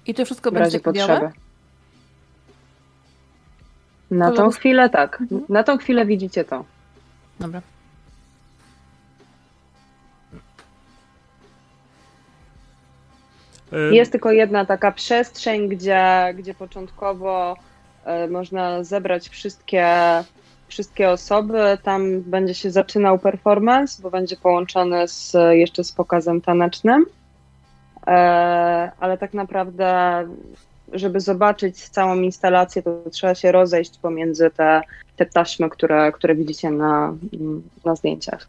I to wszystko w razie będzie białe? potrzeby. Na tą Koloru- chwilę tak. Mhm. Na tą chwilę widzicie to. Dobra. Jest tylko jedna taka przestrzeń, gdzie, gdzie początkowo e, można zebrać wszystkie, wszystkie osoby. Tam będzie się zaczynał performance, bo będzie połączony z, jeszcze z pokazem tanecznym. E, ale tak naprawdę, żeby zobaczyć całą instalację, to trzeba się rozejść pomiędzy te, te taśmy, które, które widzicie na, na zdjęciach.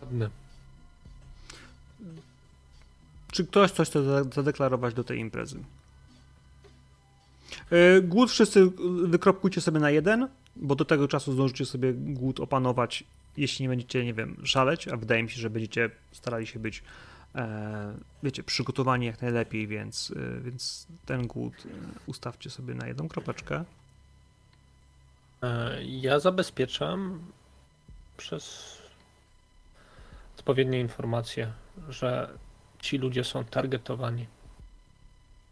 Ładne. Czy ktoś coś chce za- zadeklarować do tej imprezy? E, Głód wszyscy wykropkujcie sobie na jeden bo do tego czasu zdążycie sobie głód opanować, jeśli nie będziecie, nie wiem, szaleć, a wydaje mi się, że będziecie starali się być, e, wiecie, przygotowani jak najlepiej, więc, e, więc ten głód e, ustawcie sobie na jedną kropeczkę. E, Ja zabezpieczam przez odpowiednie informacje, że ci ludzie są targetowani.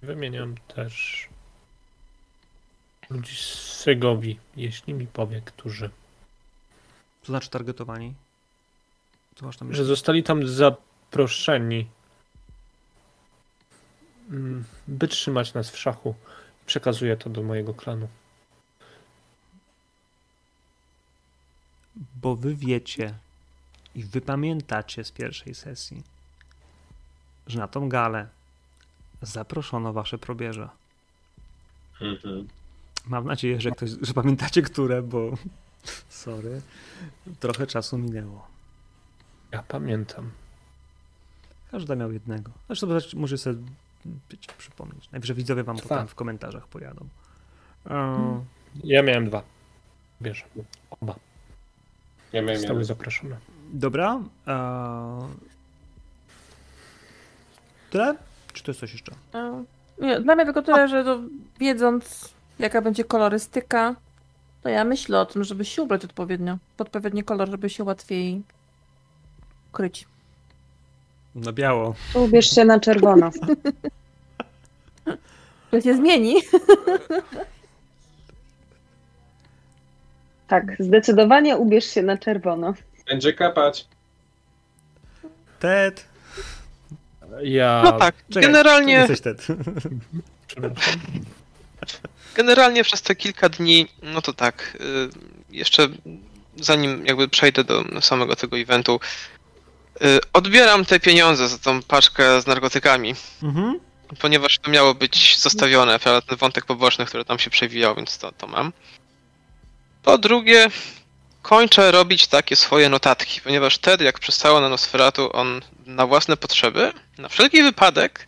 Wymieniam też ludzi z Segowi, jeśli mi powie, którzy. To znaczy targetowani. Co masz myśli? Że zostali tam zaproszeni, mm, by trzymać nas w szachu. Przekazuję to do mojego klanu. Bo wy wiecie i wy pamiętacie z pierwszej sesji, że na tą galę zaproszono wasze probierze. Mhm. Mam nadzieję, że ktoś, że pamiętacie które, bo sorry, trochę czasu minęło. Ja pamiętam. Każdy miał jednego. Zresztą może sobie przypomnieć. Najwyżej widzowie wam Dwa. potem w komentarzach pojadą. E, Ja miałem dwa. Bierze. Oba. Ja miałem Zostały jeden. zaproszone. dobra. Tyle? Czy to jest coś jeszcze? Nie, dla mnie tylko tyle, że to, wiedząc jaka będzie kolorystyka, to ja myślę o tym, żeby się ubrać odpowiednio. W odpowiedni kolor, żeby się łatwiej kryć. Na biało. Ubierz się na czerwono. To się zmieni. Tak, zdecydowanie ubierz się na czerwono. Będzie kapać. Ted. Ja. No tak, Czekaj, generalnie, Jesteś Ted. Generalnie przez te kilka dni, no to tak, y, jeszcze zanim jakby przejdę do samego tego eventu, y, odbieram te pieniądze za tą paczkę z narkotykami, Mhm. ponieważ to miało być zostawione, ten wątek poboczny, który tam się przewijał, więc to, to mam. Po drugie, kończę robić takie swoje notatki, ponieważ Ted, jak przystało na Nosferatu, on na własne potrzeby, na wszelki wypadek,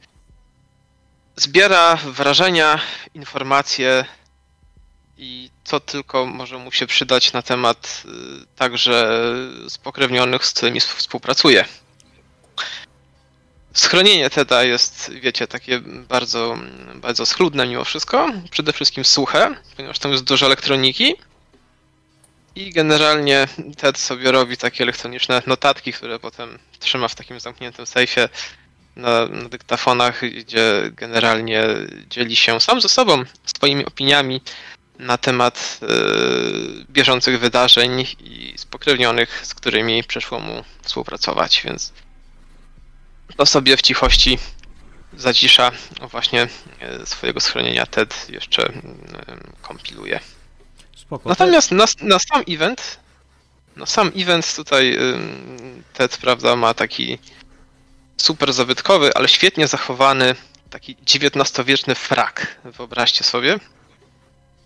zbiera wrażenia, informacje i co tylko może mu się przydać na temat y, także spokrewnionych, z którymi współpracuje. Schronienie Teda jest, wiecie, takie bardzo, bardzo schludne mimo wszystko. Przede wszystkim suche, ponieważ tam jest dużo elektroniki. I generalnie Ted sobie robi takie elektroniczne notatki, które potem trzyma w takim zamkniętym sejfie na, na dyktafonach, gdzie generalnie dzieli się sam ze sobą swoimi opiniami na temat e, bieżących wydarzeń i spokrewnionych, z którymi przyszło mu współpracować, więc to sobie w cichości zacisza właśnie e, swojego schronienia Ted jeszcze mm, kompiluje. Spoko. Natomiast na, na sam event, na sam event tutaj Ted, prawda, ma taki super zabytkowy, ale świetnie zachowany taki XIX-wieczny frak, wyobraźcie sobie.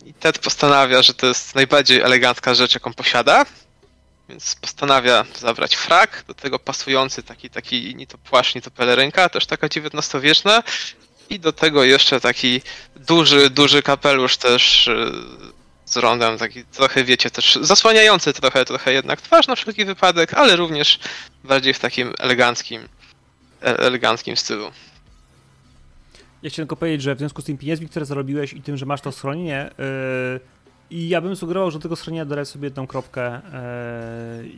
I Ted postanawia, że to jest najbardziej elegancka rzecz, jaką posiada, więc postanawia zabrać frak, do tego pasujący taki, taki ni to płaszcz, ni to pelerynka, też taka XIX-wieczna i do tego jeszcze taki duży, duży kapelusz też y, z rondem, taki trochę, wiecie, też zasłaniający trochę, trochę jednak twarz na wszelki wypadek, ale również bardziej w takim eleganckim, eleganckim stylu. Ja chciałem tylko powiedzieć, że w związku z tymi pieniędzmi, które zarobiłeś i tym, że masz to schronienie, yy, i ja bym sugerował, że do tego schronienia dodać sobie jedną kropkę. Yy,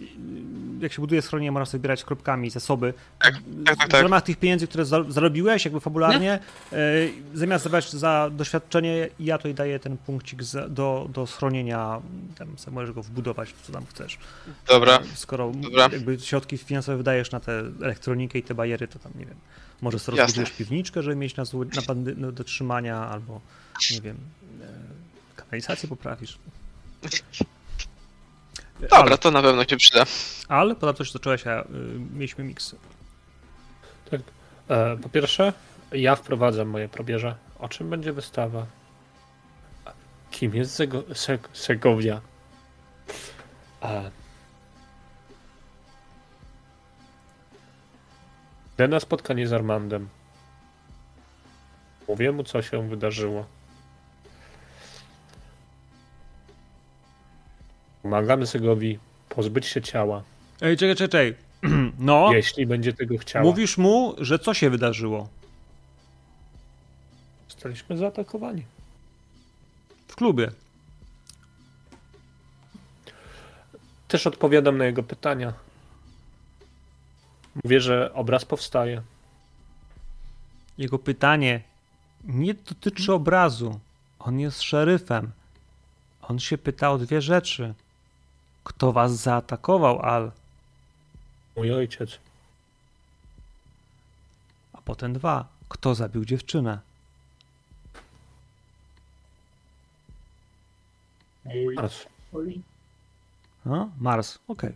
jak się buduje schronienie, można sobie zbierać kropkami zasoby. Tak, tak, tak, W tak. ramach tych pieniędzy, które za- zarobiłeś, jakby fabularnie, yy, zamiast dawać za doświadczenie, ja tutaj daję ten punkcik do, do schronienia. Tam sobie możesz go wbudować, co tam chcesz. Dobra, Skoro Dobra. jakby środki finansowe wydajesz na tę elektronikę i te bariery, to tam nie wiem. Może sobie rozbudujesz piwniczkę, żeby mieć na, zły- na bandy, no, do trzymania, albo nie wiem, kanalizację poprawisz. dobra, Ale, to na pewno się przyda. ale poza to, że zacząłeś, a y, mieliśmy miksy. E, po pierwsze, ja wprowadzam moje probierze. O czym będzie wystawa? Kim jest Sego, Seg, Segovia? E, Idę na spotkanie z Armandem. Mówię mu, co się wydarzyło. Pomagamy Segowi pozbyć się ciała, Ej, czekaj, czekaj. No, jeśli będzie tego chciała. mówisz mu, że co się wydarzyło Zostaliśmy zaatakowani. w klubie. Też odpowiadam na jego pytania. Mówię, że obraz powstaje. Jego pytanie nie dotyczy obrazu. On jest szeryfem. On się pyta o dwie rzeczy. Kto was zaatakował, Al? Mój ojciec. A potem dwa. Kto zabił dziewczynę? Mars. No? Mars. Okej.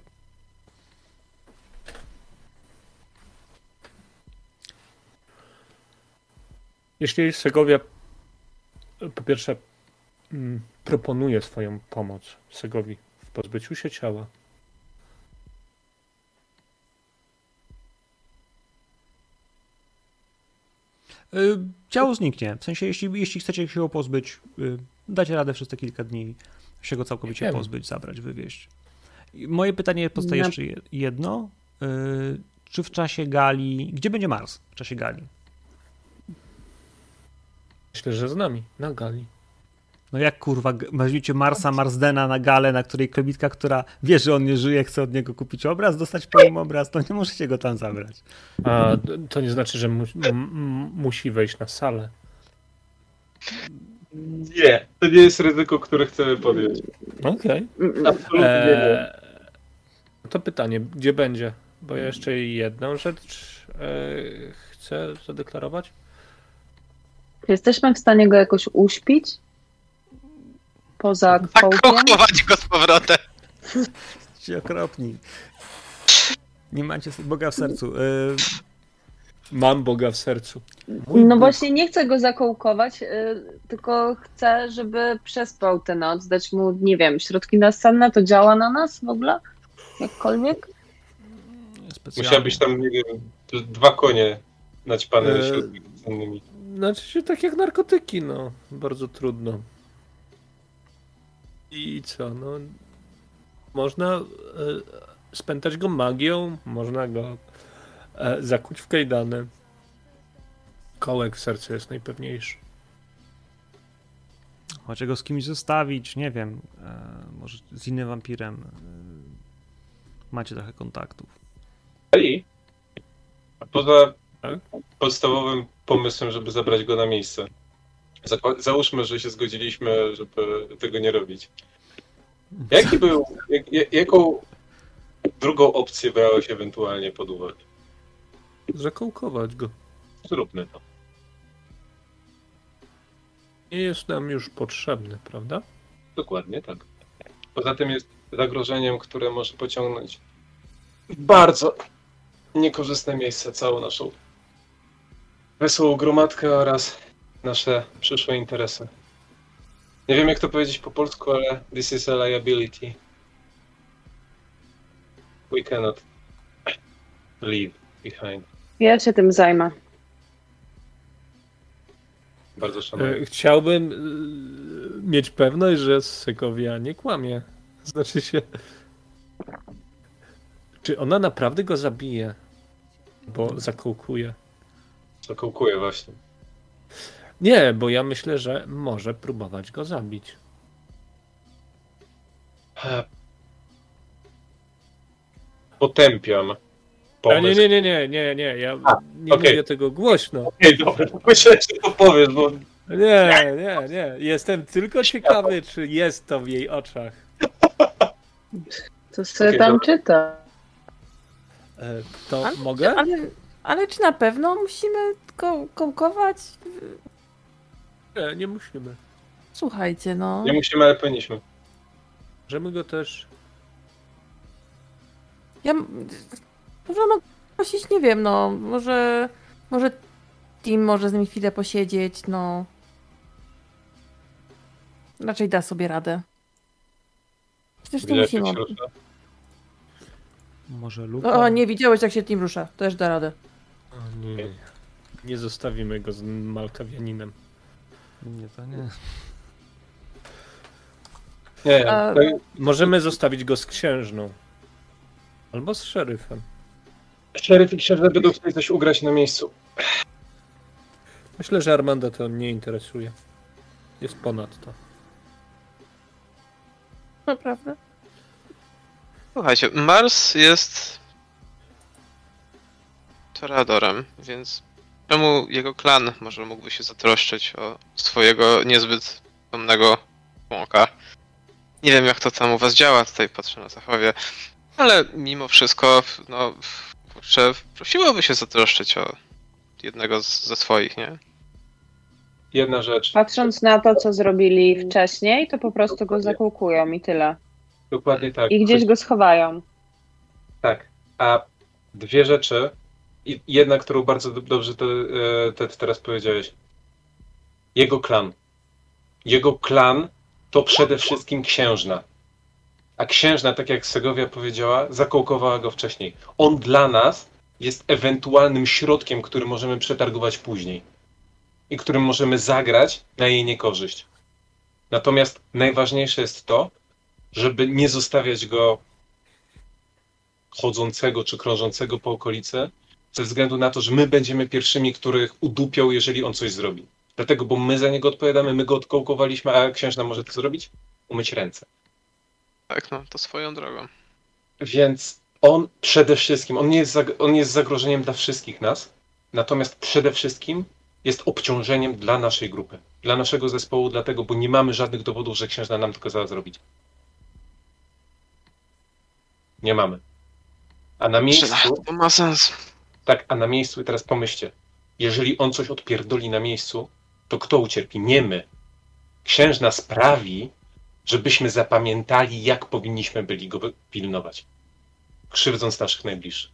Jeśli Segovia po pierwsze mm, proponuje swoją pomoc Segowi pozbyciu się ciała, Y, Ciało zniknie. W sensie, jeśli, jeśli chcecie się go pozbyć, y, dacie radę przez te kilka dni się go całkowicie Wiem. pozbyć, zabrać, wywieźć. Moje pytanie pozostaje Na- jeszcze je- jedno. Y, Czy w czasie gali. Gdzie będzie Mars w czasie gali? myślę, że z nami, na gali. No jak kurwa, weźmiecie Marsa Marsdena na galę, na której kobitka, która wie, że on nie żyje, chce od niego kupić obraz, dostać po nim obraz, to nie możecie go tam zabrać. A to nie znaczy, że mu, m, m, musi wejść na salę. Nie, to nie jest ryzyko, które chcemy podjąć. Okej. Absolutnie nie. Eee, to pytanie, gdzie będzie? Bo ja jeszcze jedną rzecz e, chcę zadeklarować. Jesteśmy w stanie go jakoś uśpić? Poza Tak kwałkiem? chować go z powrotem. Ci okropni. Nie macie Boga w sercu. Y, Mam Boga w sercu. Mój No Bóg. właśnie nie chcę go zakołkować, y, tylko chcę, żeby przespał tę noc, dać mu, nie wiem, środki nasenne, to działa na nas w ogóle? Jakkolwiek? specjalnie. Musiałbyś tam, nie wiem, dwa konie naćpane środki cennymi. Znaczy się tak jak narkotyki, no. Bardzo trudno. I co, no. Można e, spętać go magią, można go e, zakuć w kajdany. Kołek w sercu jest najpewniejszy. Macie go z kimś zostawić, nie wiem. E, może z innym wampirem. E, macie trochę kontaktów. I poza Tak? podstawowym pomysłem, żeby zabrać go na miejsce. Załóżmy, że się zgodziliśmy, żeby tego nie robić. Jaki był, jak- jaką drugą opcję brałeś ewentualnie pod uwagę? Zakołkować go. Zróbmy to. Nie jest nam już potrzebny, prawda? Dokładnie tak. Poza tym jest zagrożeniem, które może pociągnąć w bardzo niekorzystne miejsce całą naszą wesołą gromadkę oraz nasze przyszłe interesy. Nie wiem jak to powiedzieć po polsku, ale this is a liability. We cannot leave behind. Ja się tym zajmę. Bardzo szanuję. E, Chciałbym e, mieć pewność, że Sekowia nie kłamie. Znaczy się. Czy ona naprawdę go zabije? Bo zakołkuje. Zakołkuję właśnie. Nie, bo ja myślę, że może próbować go zabić. Potępiam A pomysł. nie, nie, nie, nie, nie, nie. Ja A, nie okej. mówię tego głośno. Okej, dobra, myślałem, że to powiesz, bo Nie, nie, nie. Jestem tylko ciekawy, czy jest to w jej oczach. To sobie Okej, tam dobra. czyta. E, To Ale- mogę? Ale, ale czy na pewno musimy ko kołkować? Nie, nie musimy. Słuchajcie, no. nie musimy, ale powinniśmy. Możemy go też. Ja m- może mogę prosić, nie wiem, no, może, może Tim może z nim chwilę posiedzieć, no. Raczej da sobie radę. Przecież nie musimy. Może Luka? O, nie widziałeś jak się Tim rusza. Też da radę. O, nie. Nie zostawimy go z Malkawianinem. Nie, to nie. Nie, A- to, Możemy zostawić go z księżną. Albo z szeryfem. szeryf i księżna będą chcieli coś ugrać na miejscu. Myślę, że Armanda to nie interesuje. Jest ponad to. Naprawdę? Słuchajcie, Mars jest Toreadorem, więc czemu jego klan może mógłby się zatroszczyć o swojego niezbyt pomnego członka? Nie wiem jak to tam u was działa, tutaj patrzę na Zachowie, ale mimo wszystko, no, kurczę, prosiłoby się zatroszczyć o jednego z, ze swoich, nie? Jedna rzecz. Patrząc na to, co zrobili wcześniej, to po prostu go zakłukują i tyle. Dokładnie tak. I gdzieś go schowają. Tak. A dwie rzeczy. Jedna, którą bardzo do- dobrze to, e, Ted teraz powiedziałeś. Jego klan. Jego klan to przede wszystkim księżna. A księżna, tak jak Segovia powiedziała, zakołkowała go wcześniej. On dla nas jest ewentualnym środkiem, który możemy przetargować później. I którym możemy zagrać na jej niekorzyść. Natomiast najważniejsze jest to, żeby nie zostawiać go chodzącego czy krążącego po okolicy, ze względu na to, że my będziemy pierwszymi, których udupią, jeżeli on coś zrobi. Dlatego, bo my za niego odpowiadamy, my go odkołkowaliśmy, a księżna może to zrobić? Umyć ręce. Tak, no, to swoją drogą. Więc on przede wszystkim, on nie jest, on jest zagrożeniem dla wszystkich nas, natomiast przede wszystkim jest obciążeniem dla naszej grupy, dla naszego zespołu, dlatego, bo nie mamy żadnych dowodów, że księżna nam to kazała zrobić. Nie mamy. A na miejscu... To ma sens. Tak, a na miejscu i teraz pomyślcie, jeżeli on coś odpierdoli na miejscu, to kto ucierpi? Nie my. Księżna sprawi, żebyśmy zapamiętali, jak powinniśmy byli go pilnować, krzywdząc naszych najbliższych.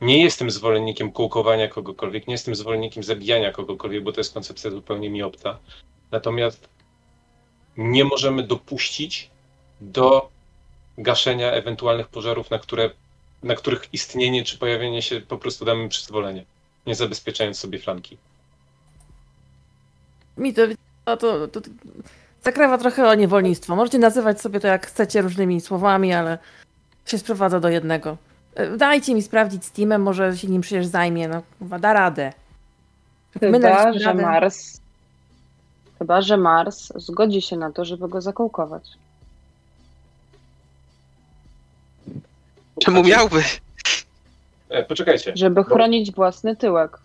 Nie jestem zwolennikiem kołkowania kogokolwiek, nie jestem zwolennikiem zabijania kogokolwiek, bo to jest koncepcja zupełnie mi obca. Natomiast nie możemy dopuścić do gaszenia ewentualnych pożarów, na które na których istnienie czy pojawienie się po prostu damy przyzwolenie, nie zabezpieczając sobie flanki. Mi to, to, to, to zakrawa trochę o niewolnictwo. Możecie nazywać sobie to jak chcecie różnymi słowami, ale się sprowadza do jednego. E, Dajcie mi sprawdzić z Steamem, może się nim przecież zajmie. No, da radę. My Chyba, że radę. Mars. Chyba, że Mars zgodzi się na to, żeby go zakołkować. Czemu miałby? E, poczekajcie. Żeby chronić własny tyłek.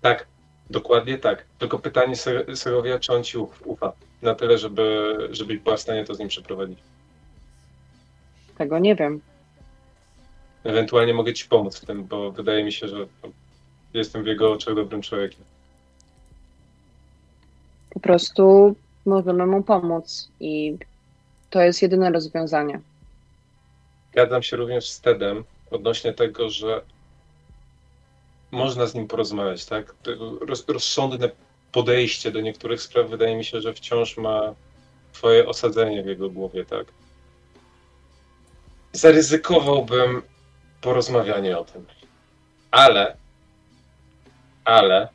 Tak, dokładnie tak. Tylko pytanie Se- Segovia, czy on ci uf- ufa na tyle, żeby, żebyś była w stanie to z nim przeprowadzić. Tego nie wiem. Ewentualnie mogę ci pomóc w tym, bo wydaje mi się, że jestem w jego oczach dobrym człowiekiem. Po prostu możemy mu pomóc i to jest jedyne rozwiązanie. Zgadzam się również z Tedem odnośnie tego, że można z nim porozmawiać, tak? Rozsądne podejście do niektórych spraw wydaje mi się, że wciąż ma twoje osadzenie w jego głowie, tak? Zaryzykowałbym porozmawianie o tym. Ale, ale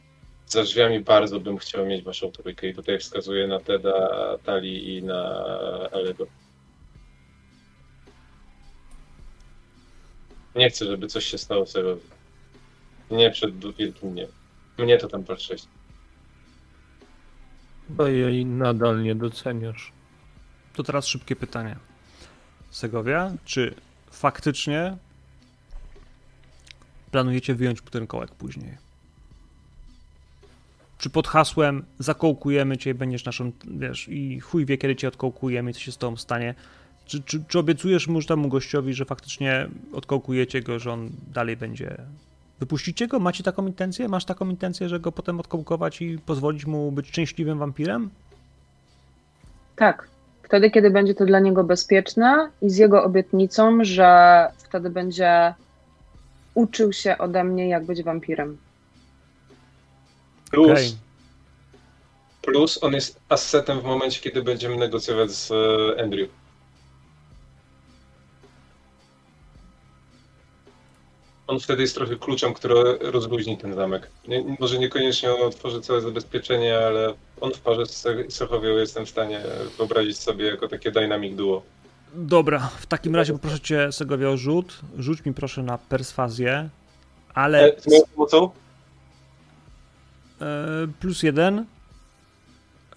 za drzwiami bardzo bym chciał mieć waszą trójkę i tutaj wskazuję na Teda, Tali i na Elego. Nie chcę, żeby coś się stało Serowi. Nie przed wielkim dniem. Mnie to tam patrzeć. Bo jej nadal nie doceniasz. To teraz szybkie pytanie. Segovia, czy faktycznie planujecie wyjąć ten kołek później? Czy pod hasłem zakołkujemy cię, będziesz naszą, wiesz, i chuj wie, kiedy cię odkołkujemy co się z tobą stanie? Czy, czy, czy obiecujesz mu temu gościowi, że faktycznie odkołkujecie go, że on dalej będzie... Wypuścicie go? Macie taką intencję? Masz taką intencję, że go potem odkołkować i pozwolić mu być szczęśliwym wampirem? Tak. Wtedy, kiedy będzie to dla niego bezpieczne i z jego obietnicą, że wtedy będzie uczył się ode mnie, jak być wampirem. Plus, Okej. plus on jest assetem w momencie, kiedy będziemy negocjować z e, Andrew. On wtedy jest trochę kluczem, który rozluźni ten zamek. Nie, może niekoniecznie on otworzy całe zabezpieczenie, ale on w parze z Sochowią jestem w stanie wyobrazić sobie jako takie dynamic duo. Dobra, w takim razie poproszę cię, Segovia, o rzut. Rzuć mi proszę na perswazję, ale E, z moją pomocą? e, plus jeden,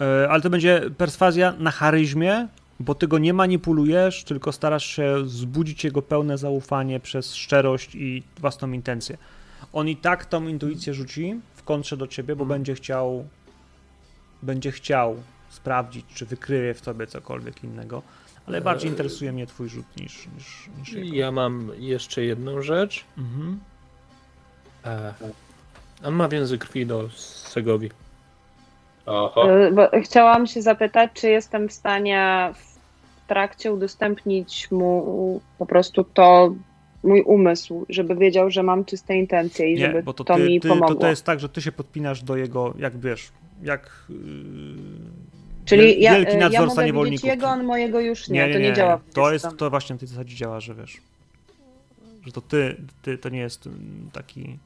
e, ale to będzie perswazja na charyzmie, bo ty go nie manipulujesz, tylko starasz się wzbudzić jego pełne zaufanie przez szczerość i własną intencję. On i tak tą intuicję rzuci w kontrze do ciebie, bo będzie chciał będzie chciał sprawdzić, czy wykryje w tobie cokolwiek innego, ale bardziej Eee. interesuje mnie twój rzut niż, niż, niż jego. Ja mam jeszcze jedną rzecz. Mhm. E, on ma więzy krwi do Segowi. Oho. E, Chciałam się zapytać, czy jestem w stanie w trakcie udostępnić mu po prostu to mój umysł, żeby wiedział, że mam czyste intencje i Nie, żeby to, to, ty, mi ty, to, pomogło. to jest tak, że ty się podpinasz do jego, jak wiesz, jak yy, Czyli ja, wielki ja nadzorca mogę niewolników. jego, on mojego już nie, to nie, działa. w To jest, to właśnie na tej zasadzie działa, że wiesz, że to ty, ty to nie jest mm, taki...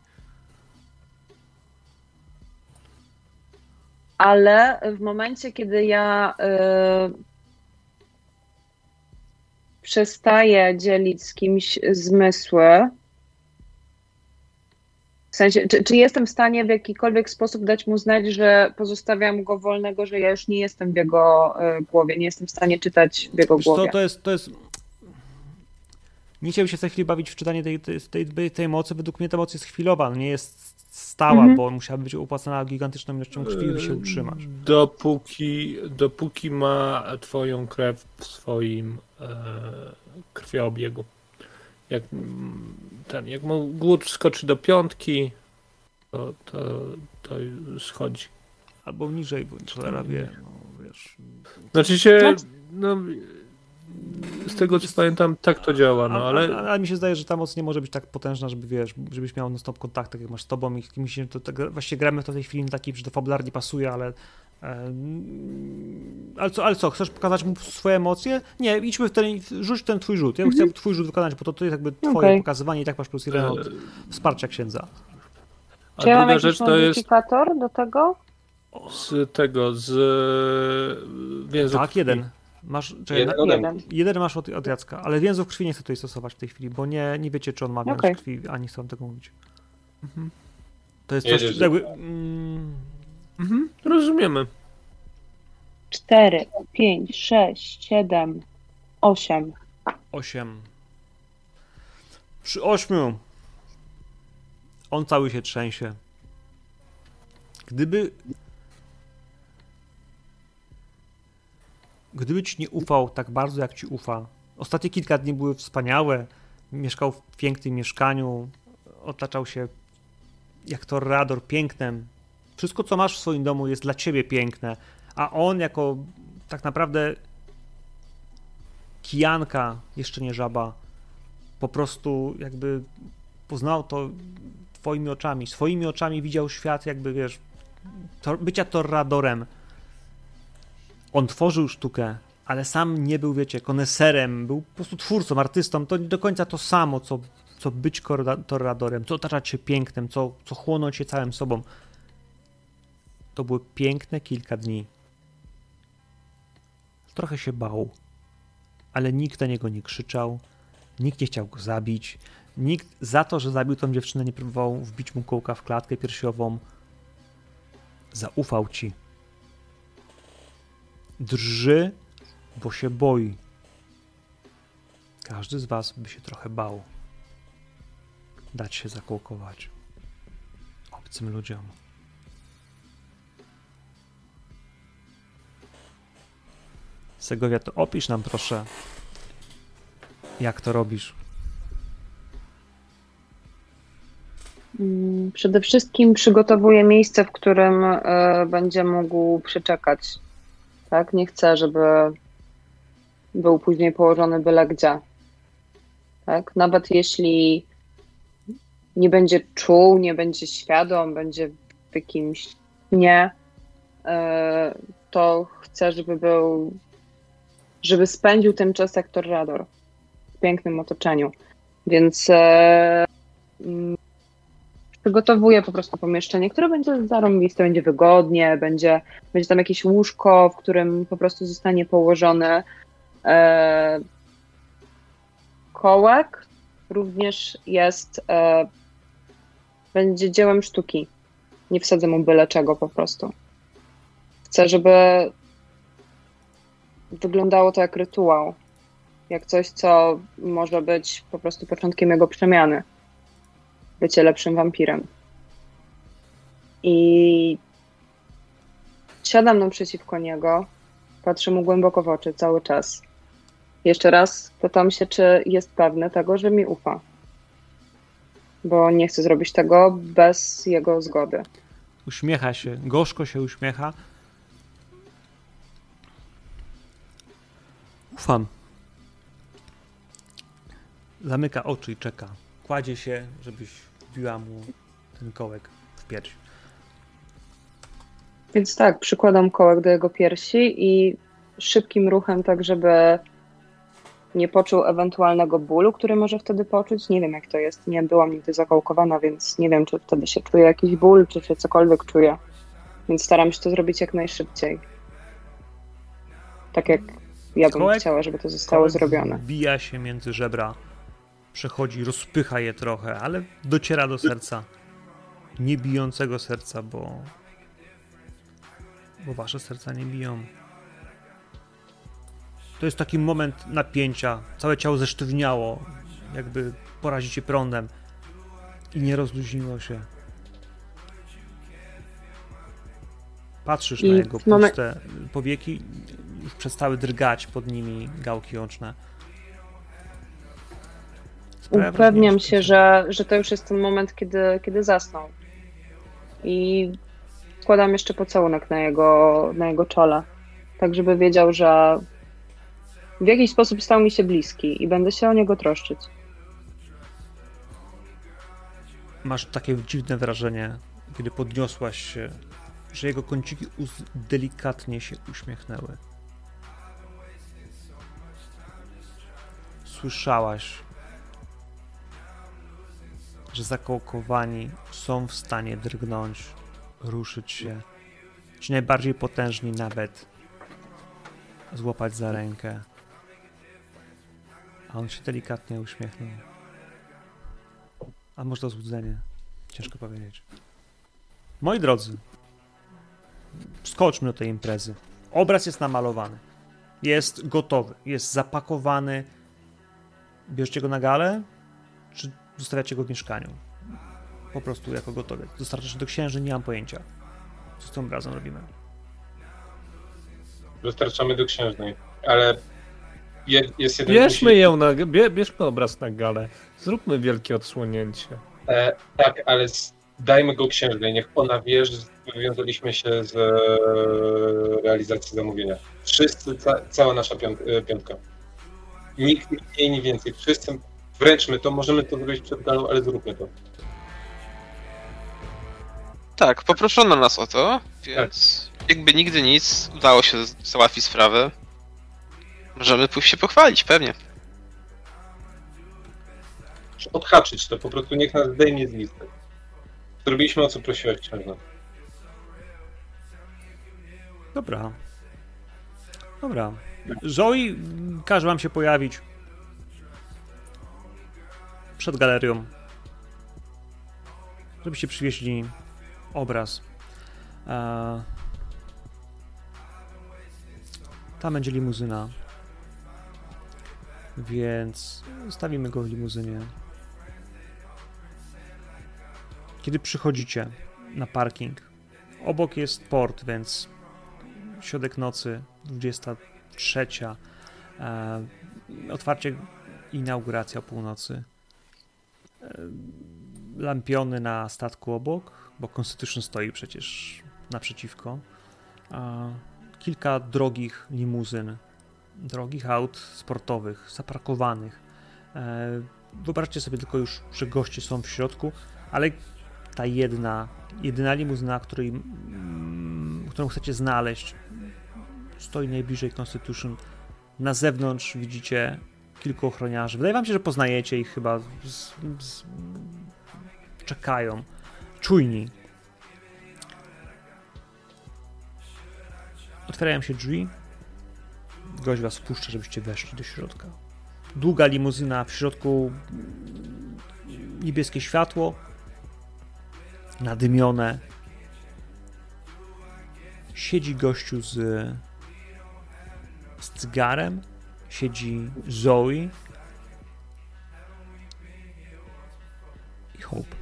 Ale w momencie, kiedy ja y, przestaję dzielić z kimś zmysły, w sensie, czy, czy jestem w stanie w jakikolwiek sposób dać mu znać, że pozostawiam go wolnego, że ja już nie jestem w jego y, głowie, nie jestem w stanie czytać w jego Wiesz głowie. to jest, to jest... Nie chciałbym się w tej chwili bawić w czytanie tej, tej, tej, tej mocy. Według mnie ta moc jest chwilowa, nie jest stała, Mhm. bo musiałaby być opłacana gigantyczną ilością krwi, by się utrzymać. Dopóki, dopóki ma twoją krew w swoim e, krwiobiegu. Jak ten, jak mu głód skoczy do piątki, to, to, to schodzi. Albo niżej, bo cholera wie, no wiesz... Znaczy się, no, z tego co pamiętam, tak to działa, no ale ale mi się zdaje, że ta moc nie może być tak potężna, żeby wiesz, żebyś miał non-stop kontakt, tak jak masz z tobą i z kimś, to, to, właściwie gramy w tej chwili na taki, że to fabularnie pasuje, ale e, ale co, ale co, chcesz pokazać mu swoje emocje? Nie, idźmy w ten, rzuć ten twój rzut. Ja bym chciał twój rzut wykonać, bo to, to jest jakby twoje Okej. pokazywanie i tak masz plus jeden od wsparcia księdza. a Czy ja mam druga jakiś rzecz to jest modyfikator do tego? z tego, z więzu Tak, krwi. jeden. Masz, czekaj, Jeden Jeden. jeden masz od, od Jacka, ale więzów krwi nie chcę tutaj stosować w tej chwili, bo nie, nie wiecie, czy on ma więz Okej. krwi, ani chcę wam tego mówić. To jest Jedziesz, coś, jakby... Mm, Mhm, rozumiemy. 4, 5, 6, 7, 8. 8. Przy 8 on cały się trzęsie. Gdyby. Gdyby ci nie ufał tak bardzo, jak ci ufa. Ostatnie kilka dni były wspaniałe. Mieszkał w pięknym mieszkaniu. Otaczał się jak torrador pięknem. Wszystko, co masz w swoim domu, jest dla ciebie piękne. A on, jako tak naprawdę kijanka, jeszcze nie żaba, po prostu jakby poznał to twoimi oczami. Swoimi oczami widział świat, jakby wiesz, to, bycia torradorem. On tworzył sztukę, ale sam nie był, wiecie, koneserem, był po prostu twórcą, artystą. To nie do końca to samo, co, co być torradorem, co otaczać się pięknem, co, co chłonąć się całym sobą. To były piękne kilka dni. Trochę się bał ale nikt na niego nie krzyczał, nikt nie chciał go zabić, nikt za to, że zabił tą dziewczynę, nie próbował wbić mu kołka w klatkę piersiową. Zaufał ci. Drży, bo się boi. Każdy z was by się trochę bał. Dać się zakołkować obcym ludziom. Segovia, to opisz nam proszę, jak to robisz. Mm, Przede wszystkim przygotowuję miejsce, w którym e, będzie mógł przeczekać. Tak? Nie chcę, żeby był później położony byle gdzie. Tak? Nawet jeśli nie będzie czuł, nie będzie świadom, będzie w jakimś nie, e, to chcę, żeby był, żeby spędził ten czas jak Torrador w pięknym otoczeniu. Więc e, mm, przygotowuję po prostu pomieszczenie, które będzie zarąbiste, będzie wygodnie, będzie, będzie tam jakieś łóżko, w którym po prostu zostanie położony e, kołek. Również jest, e, będzie dziełem sztuki. Nie wsadzę mu byle czego po prostu. Chcę, żeby wyglądało to jak rytuał. Jak coś, co może być po prostu początkiem jego przemiany. Bycie lepszym wampirem. I siadam naprzeciwko niego, patrzę mu głęboko w oczy cały czas. Jeszcze raz pytam się, czy jest pewny tego, że mi ufa. Bo nie chcę zrobić tego bez jego zgody. Uśmiecha się, gorzko się uśmiecha. Ufam. Zamyka oczy i czeka. Kładzie się, żebyś wbiła mu ten kołek w pierś. Więc tak, przykładam kołek do jego piersi i szybkim ruchem, tak żeby nie poczuł ewentualnego bólu, który może wtedy poczuć. Nie wiem, jak to jest. Nie byłam nigdy zakołkowana, więc nie wiem, czy wtedy się czuje jakiś ból, czy się cokolwiek czuje. Więc staram się to zrobić jak najszybciej. Tak jak ja bym Kołek- chciała, żeby to zostało zrobione. Wbija się między żebra, przechodzi, rozpycha je trochę, ale dociera do serca. Nie bijącego serca, bo. Bo wasze serca nie biją. To jest taki moment napięcia. Całe ciało zesztywniało, jakby porazicie prądem. I nie rozluźniło się. Patrzysz I na jego puste powieki, już przestały drgać pod nimi gałki oczne. Upewniam się, że, że to już jest ten moment, kiedy, kiedy zasnął. I składam jeszcze pocałunek na jego, na jego czole, tak żeby wiedział, że w jakiś sposób stał mi się bliski i będę się o niego troszczyć. Masz takie dziwne wrażenie, kiedy podniosłaś się, że jego kąciki delikatnie się uśmiechnęły. Słyszałaś, że zakołkowani są w stanie drgnąć, ruszyć się. Ci najbardziej potężni nawet złapać za rękę. A on się delikatnie uśmiechnął. A może to złudzenie? Ciężko powiedzieć. Moi drodzy, skoczmy do tej imprezy. Obraz jest namalowany. Jest gotowy. Jest zapakowany. Bierzecie go na galę, czy zostawiacie go w mieszkaniu? Po prostu jako gotowy. Dostarczacie do księży, nie mam pojęcia. Co z tym obrazem robimy? Dostarczamy do księżnej. Ale je, jest jeden Bierzmy guzik. ją na, bie, bierzmy obraz na galę. Zróbmy wielkie odsłonięcie. E, tak, ale dajmy go księżnej. Niech ona wie, że wywiązaliśmy się z e, realizacji zamówienia. Wszyscy, ca, cała nasza e, piątka. Nikt nie mniej, nie więcej. Wszyscy wręczmy to. Możemy to zrobić przed galą, ale zróbmy to. Tak, poproszono nas o to, więc jakby nigdy nic, udało się załatwić sprawę. Możemy pójść się pochwalić, pewnie. Odhaczyć to. Po prostu niech nas zdejmie z listy. Zrobiliśmy o co prosiła księżna. Dobra. Dobra. Zoe każe wam się pojawić przed galerią, żebyście przywieźli obraz. E, Tam będzie limuzyna, więc stawimy go w limuzynie. Kiedy przychodzicie na parking, obok jest port, więc środek nocy, 23. E, otwarcie inauguracja o północy. Lampiony na statku obok, bo Constitution stoi przecież naprzeciwko. Kilka drogich limuzyn, drogich aut sportowych, zaparkowanych. E, wyobraźcie sobie tylko już, że goście są w środku, ale ta jedna, jedyna limuzyna, której, mm, którą chcecie znaleźć, stoi najbliżej Constitution. Na zewnątrz widzicie kilku ochroniarzy. Wydaje wam się, że poznajecie ich chyba z, z czekają, czujni. Otwierają się drzwi. Gość was wpuszcza, żebyście weszli do środka. Długa limuzyna, w środku niebieskie światło, nadymione. Siedzi gościu z, z cygarem, siedzi Zoe i Hope.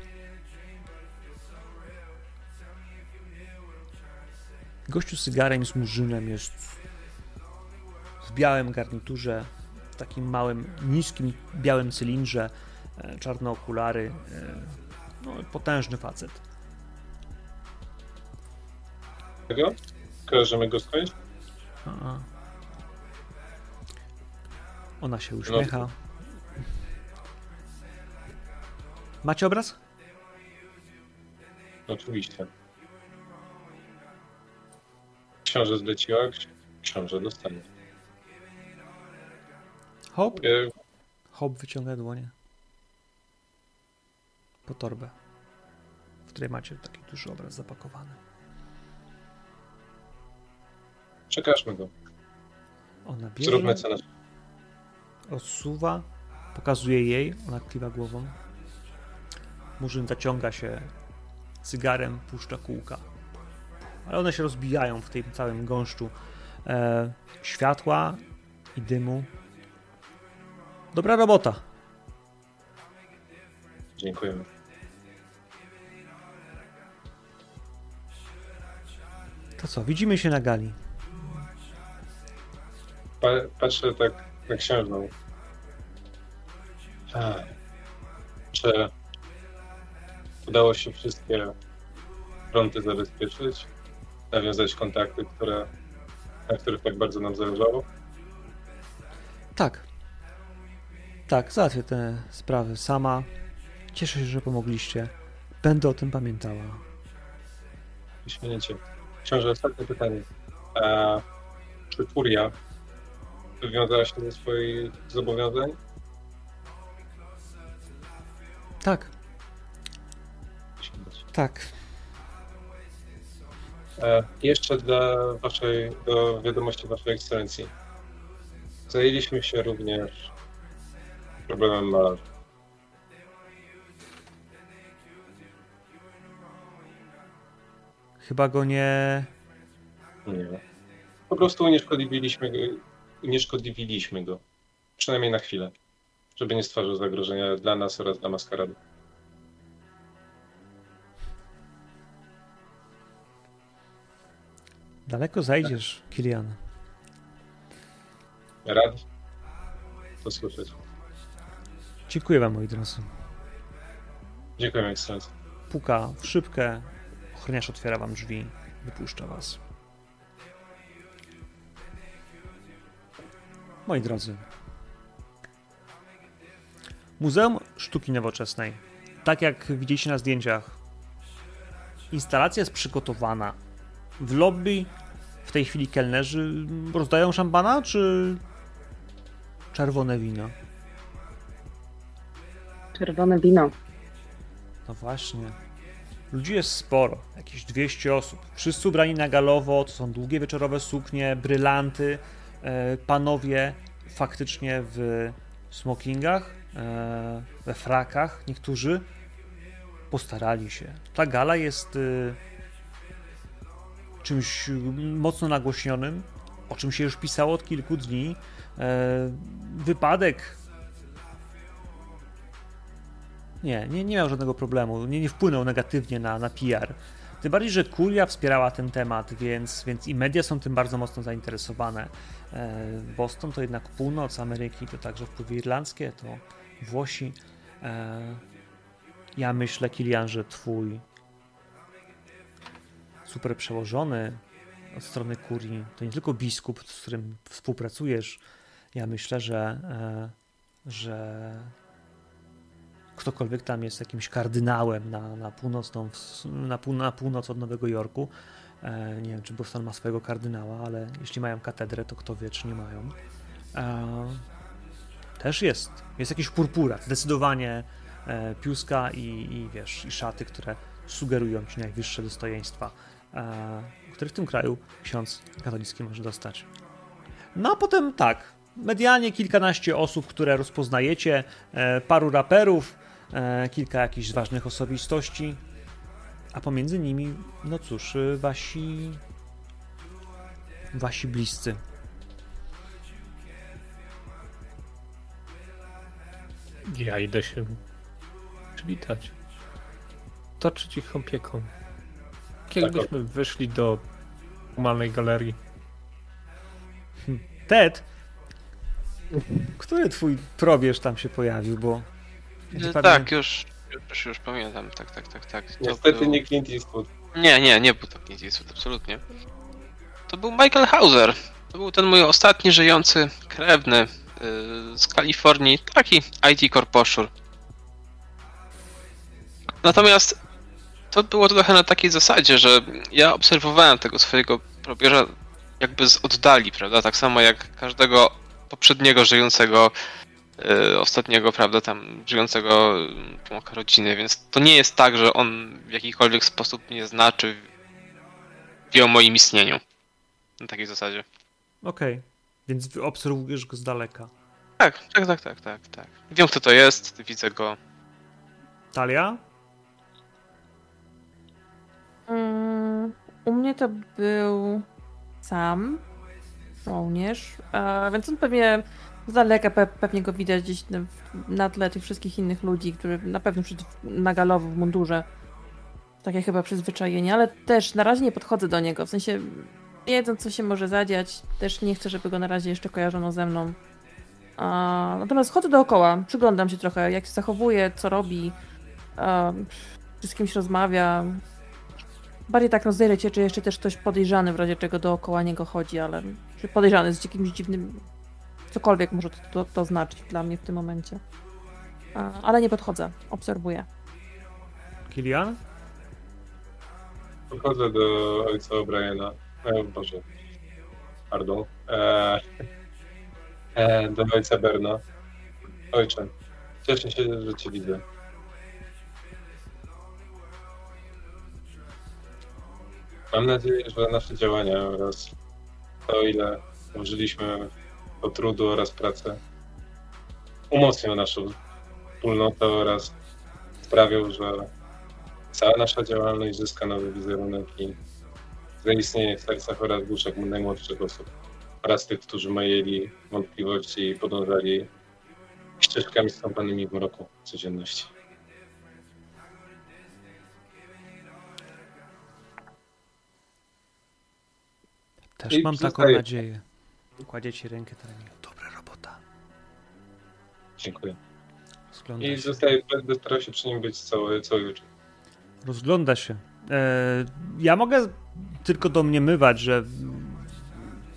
Gościu z cygarem, z murzynem jest w białym garniturze, w takim małym, niskim, białym cylindrze, e, czarne okulary, e, no, potężny facet. Tego? Kojarzymy go skądś? A. Ona się uśmiecha. Macie obraz? Oczywiście. Książę zleciła, ksi- książę dostanie. Hope? E, Hope wyciąga dłonie. Po torbę, w której macie taki duży obraz zapakowany. Przekażmy go. Ona bierze, Zróbmy cenę. Odsuwa, pokazuje jej, ona kiwa głową. Murzyn zaciąga się cygarem, puszcza kółka. Ale one się rozbijają w tym całym gąszczu e, światła i dymu. Dobra robota. Dziękujemy. To co, widzimy się na gali. Pa, patrzę tak na księżną. Czy udało się wszystkie fronty zabezpieczyć? Nawiązać kontakty, które, na których tak bardzo nam zależało? Tak. Tak, załatwię te sprawy sama. Cieszę się, że pomogliście. Będę o tym pamiętała. Wyśmienicie. Książę, ostatnie pytanie. A, czy Furia wywiązała się ze swoich zobowiązań? Tak, tak. E, jeszcze dla waszej, do wiadomości waszej ekscelencji. Zajęliśmy się również problemem malarzy. Chyba go nie. Nie. Po prostu unieszkodliwiliśmy go, unieszkodliwiliśmy go. Przynajmniej na chwilę. Żeby nie stwarzał zagrożenia dla nas oraz dla maskarady. Daleko zajdziesz, Kilian. Rad? To słyszeć. Dziękuję wam, moi drodzy. Dziękuję, ekscelencja. Puka w szybkę. Ochroniarz otwiera wam drzwi. Wypuszcza was. Moi drodzy. Muzeum Sztuki Nowoczesnej. Tak jak widzieliście na zdjęciach, instalacja jest przygotowana. W lobby w tej chwili kelnerzy rozdają szampana, czy czerwone wino? Czerwone wino. No właśnie. Ludzi jest sporo, jakieś 200 osób. Wszyscy ubrani na galowo, to są długie wieczorowe suknie, brylanty, e, panowie faktycznie w smokingach, e, we frakach, niektórzy postarali się. Ta gala jest e, czymś mocno nagłośnionym, o czym się już pisało od kilku dni. E, wypadek nie, nie, nie miał żadnego problemu, nie, nie wpłynął negatywnie na, na PR. Tym bardziej, że Kulia wspierała ten temat, więc, więc i media są tym bardzo mocno zainteresowane. E, Boston to jednak północ Ameryki, to także wpływy irlandzkie, to Włosi. E, Ja myślę, Kilian, że twój super przełożony od strony kurii to nie tylko biskup, z którym współpracujesz. Ja myślę, że, e, że ktokolwiek tam jest jakimś kardynałem na, na, północną, na, pół, na północ od Nowego Jorku. E, nie wiem, czy Boston ma swojego kardynała, ale jeśli mają katedrę, to kto wie, czy nie mają. E, też jest. Jest jakiś purpurat. Zdecydowanie e, piuska i, i wiesz, i szaty, które sugerują ci najwyższe dostojeństwa, które w tym kraju ksiądz katolicki może dostać. No a potem tak, medialnie kilkanaście osób, które rozpoznajecie, paru raperów, kilka jakichś ważnych osobistości, a pomiędzy nimi, no cóż, y, wasi wasi bliscy. Ja idę się przywitać. Toczyć ich opieką. Kiedybyśmy wyszli do normalnej galerii. Ted, który twój probierz tam się pojawił, bo... ja E, Tak, już, już, już pamiętam, tak, tak, tak, tak. To Niestety był- nie Clint Eastwood. Nie, nie, nie był to Clint Eastwood, absolutnie. To był Michael Hauser. To był ten mój ostatni żyjący krewny yy, z Kalifornii, taki IT korposzur. Natomiast to było trochę na takiej zasadzie, że ja obserwowałem tego swojego probierza jakby z oddali, prawda? Tak samo jak każdego poprzedniego żyjącego, ostatniego, prawda, tam żyjącego członka rodziny, więc to nie jest tak, że on w jakikolwiek sposób mnie znaczy, wie o moim istnieniu. Na takiej zasadzie. Okej, więc wy obserwujesz go z daleka. Tak, tak, tak, tak, tak, tak. Wiem kto to jest, widzę go. Talia? Mm, U mnie to był sam żołnierz, a więc on pewnie z daleka pe pewnie go widać gdzieś na, tle tych wszystkich innych ludzi, którzy na pewno przed, na galowo w mundurze. Takie chyba przyzwyczajenie, ale też na razie nie podchodzę do niego, w sensie wiedząc co się może zadziać, też nie chcę, żeby go na razie jeszcze kojarzono ze mną. A, natomiast chodzę dookoła, przyglądam się trochę, jak się zachowuje, co robi, a, czy z kimś rozmawia, Bardziej tak rozejrzeć się, czy jeszcze też ktoś podejrzany w razie czego dookoła niego chodzi, ale czy podejrzany z jakimś dziwnym, cokolwiek może to, to, to znaczyć dla mnie w tym momencie. Ale nie podchodzę, obserwuję. Kilian? Podchodzę do ojca O'Briena. E, Boże. Pardon. E, e, do ojca Berna. Ojcze, cieszę się, że cię widzę. Mam nadzieję, że nasze działania oraz to, ile włożyliśmy do trudu oraz pracę, umocnią naszą wspólnotę oraz sprawią, że cała nasza działalność zyska nowy wizerunek i zaistnieje w sercach oraz duszach najmłodszych osób oraz tych, którzy mieli wątpliwości i podążali ścieżkami stąpanymi w mroku codzienności. Też I mam taką nadzieję. Kładzie ci rękę, Teremio. Dobra robota. Dziękuję. Rozgląda I się. zostaję, będę starał się przy nim być cały, cały wieczór. Rozgląda się. E, ja mogę tylko domniemywać, że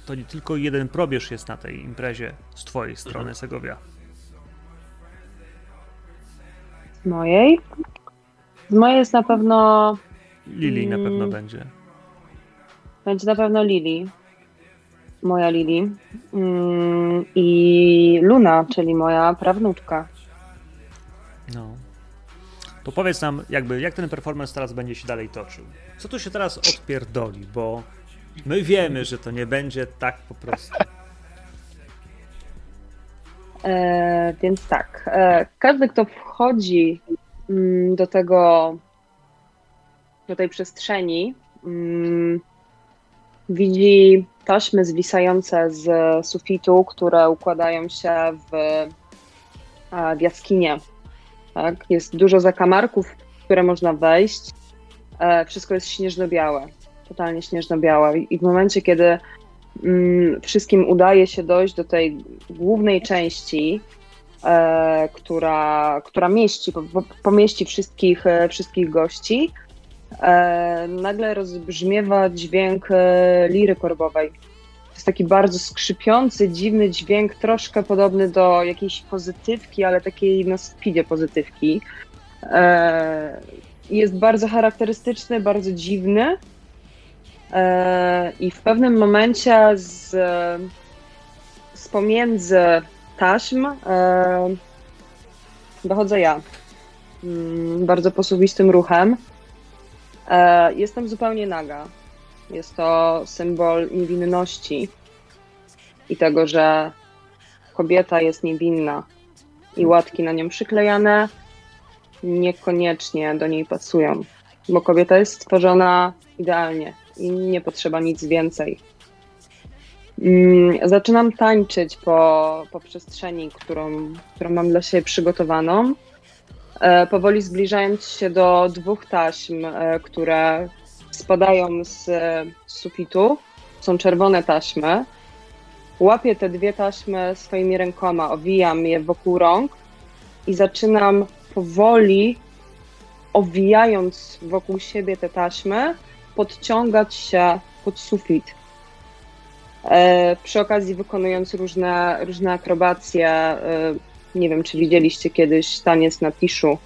to nie tylko jeden probierz jest na tej imprezie z twojej strony, Mhm. Segovia. Z mojej? Z mojej jest na pewno, Lili na pewno będzie. będzie na pewno Lili. Moja Lili. Mm, I Luna, czyli moja prawnuczka. No. To powiedz nam, jakby, jak ten performance teraz będzie się dalej toczył. Co tu się teraz odpierdoli, bo my wiemy, że to nie będzie tak po prostu. E, więc tak, e, każdy, kto wchodzi mm, do tego, do tej przestrzeni, mm, widzi taśmy zwisające z sufitu, które układają się w, e, w jaskinie. Tak? Jest dużo zakamarków, w które można wejść. E, wszystko jest śnieżno-białe, totalnie śnieżno-białe. I w momencie, kiedy mm, wszystkim udaje się dojść do tej głównej części, e, która, która mieści, po, po, pomieści wszystkich, wszystkich gości, nagle rozbrzmiewa dźwięk e, liry korbowej. To jest taki bardzo skrzypiący, dziwny dźwięk, troszkę podobny do jakiejś pozytywki, ale takiej na speedzie pozytywki. E, jest bardzo charakterystyczny, bardzo dziwny. E, I w pewnym momencie z, z pomiędzy taśm e, dochodzę ja. mm, bardzo posuwistym ruchem. E, jestem zupełnie naga. Jest to symbol niewinności i tego, że kobieta jest niewinna i łatki na nią przyklejane niekoniecznie do niej pasują, bo kobieta jest stworzona idealnie i nie potrzeba nic więcej. Mm, Zaczynam tańczyć po, po przestrzeni, którą, którą mam dla siebie przygotowaną. E, powoli zbliżając się do dwóch taśm, e, które spadają z e, sufitu. Są czerwone taśmy. Łapię te dwie taśmy swoimi rękoma, owijam je wokół rąk i zaczynam powoli, owijając wokół siebie te taśmy, podciągać się pod sufit. Przy okazji wykonując różne, różne akrobacje. Nie wiem, czy widzieliście kiedyś taniec na tiszu.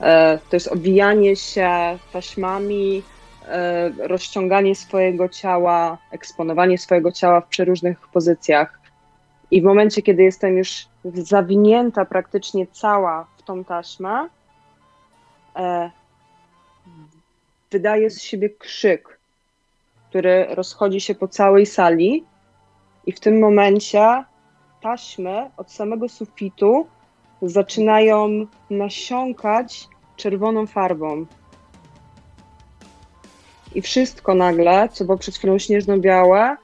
E, to jest owijanie się taśmami, e, rozciąganie swojego ciała, eksponowanie swojego ciała w przeróżnych pozycjach. I w momencie, kiedy jestem już zawinięta praktycznie cała w tą taśmę, e, wydaję z siebie krzyk, który rozchodzi się po całej sali, i w tym momencie taśmy od samego sufitu zaczynają nasiąkać czerwoną farbą. I wszystko nagle, co było przed chwilą śnieżno-białe,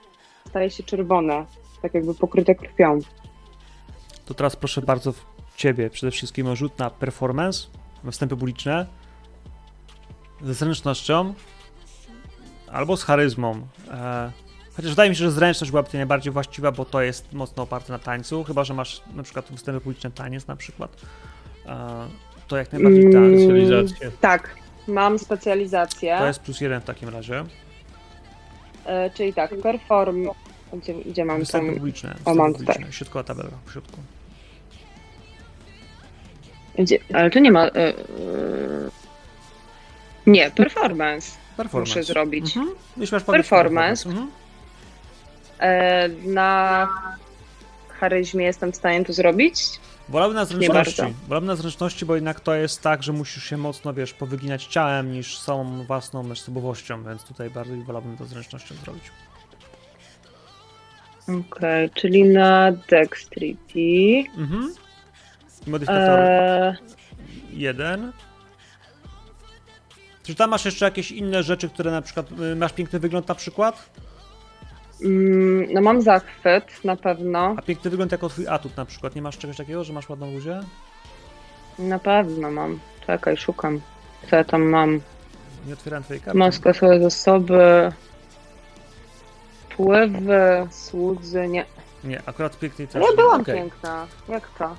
staje się czerwone, tak jakby pokryte krwią. To teraz proszę bardzo ciebie przede wszystkim o rzut na performance, na wstępy publiczne, ze zręcznością albo z charyzmą. E, chociaż wydaje mi się, że zręczność byłaby tutaj najbardziej właściwa, bo to jest mocno oparte na tańcu, chyba że masz na przykład wstępy publiczne taniec na przykład. E, to jak najbardziej tak. Mm, Specjalizację. Tak, mam specjalizację, To jest plus jeden w takim razie. e, czyli tak, perform... Gdzie, gdzie mam Występy tam? publiczne. O, Występy mam publiczne. tutaj. Środkowa tabela w środku. Gdzie, ale tu nie ma... e, e, nie, performance. Performance. Muszę zrobić. Mhm. Powiedzieć, Performance. Mhm. E, na charyzmie jestem w stanie to zrobić. Wolałbym na zręczności. Wolałbym na zręczności, bo jednak to jest tak, że musisz się mocno, wiesz, powyginać ciałem niż całą własną osobowością, więc tutaj bardziej wolałbym to zręcznością zrobić. Okej, czyli na dexterity. Mhm. Modyfikator E, jeden. Czy tam masz jeszcze jakieś inne rzeczy, które na przykład, y, masz piękny wygląd na przykład? Mm, no mam zachwyt na pewno. A piękny wygląd jako twój atut na przykład. Nie masz czegoś takiego, że masz ładną buzię? Na pewno mam. Czekaj, szukam. Co ja tam mam? Nie otwierałem twojej karty. Maska swoje zasoby. Wpływy, słudzy, nie. Nie, akurat pięknej też. Ja byłam Okej. piękna. Jak to?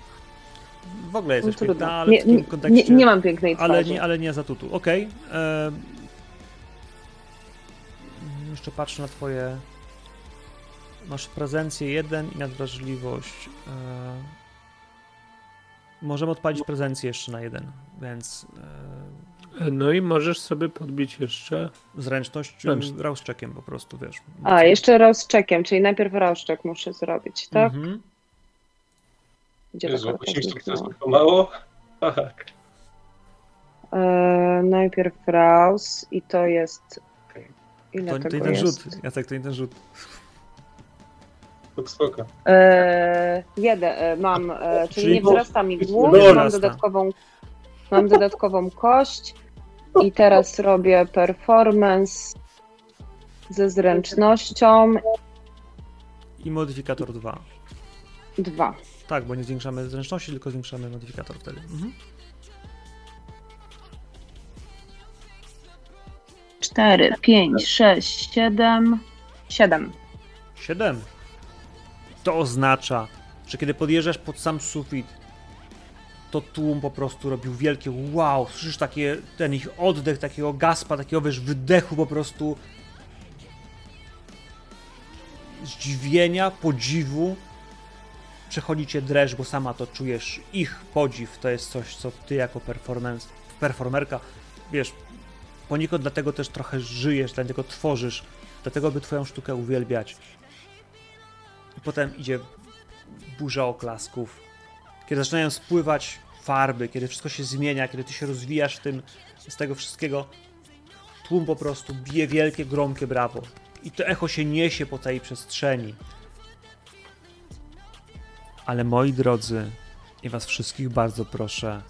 W ogóle No jesteś trudno. piękna, ale nie, w tym kontekście... nie, nie mam pięknej twarzy. Ale nie, ale nie za tutu. Okej. em, Jeszcze patrzę na twoje. Masz prezencję 1 i nadwrażliwość. E, Możemy odpalić prezencję jeszcze na jeden, więc e, No i możesz sobie podbić jeszcze. zręczność Zręczność. rauszczekiem po prostu, wiesz. A, jeszcze raz czekiem, czyli najpierw roszczek muszę zrobić, tak? Mhm. Gdzie Jezu, karta 8 zniknęła? sukcesów to mało? Tak. E, najpierw Raus i to jest. Okej. Ile To, to nie ten jest? rzut. Jacek, to nie ten rzut. Spoko. E, jeden e, mam, e, czyli, Czyli nie wzrasta mi wzrasta. mam dodatkową, mam dodatkową kość i teraz robię performance ze zręcznością I modyfikator 2. 2. Tak, bo nie zwiększamy zręczności, tylko zwiększamy modyfikator wtedy. Mhm. 4, 5, 6, 7, 7. 7. To oznacza, że kiedy podjeżdżasz pod sam sufit, to tłum po prostu robił wielkie wow, słyszysz takie, ten ich oddech, takiego gaspa, takiego wiesz, wydechu po prostu zdziwienia, podziwu. Przechodzi cię dreszcz, bo sama to czujesz. Ich podziw to jest coś, co ty jako performerka, wiesz, poniekąd dlatego też trochę żyjesz, dlatego tworzysz, dlatego by twoją sztukę uwielbiać. Potem idzie burza oklasków, kiedy zaczynają spływać farby, kiedy wszystko się zmienia, kiedy ty się rozwijasz w tym, z tego wszystkiego, tłum po prostu bije wielkie, gromkie brawo. I to echo się niesie po tej przestrzeni. Ale moi drodzy, i was wszystkich bardzo proszę,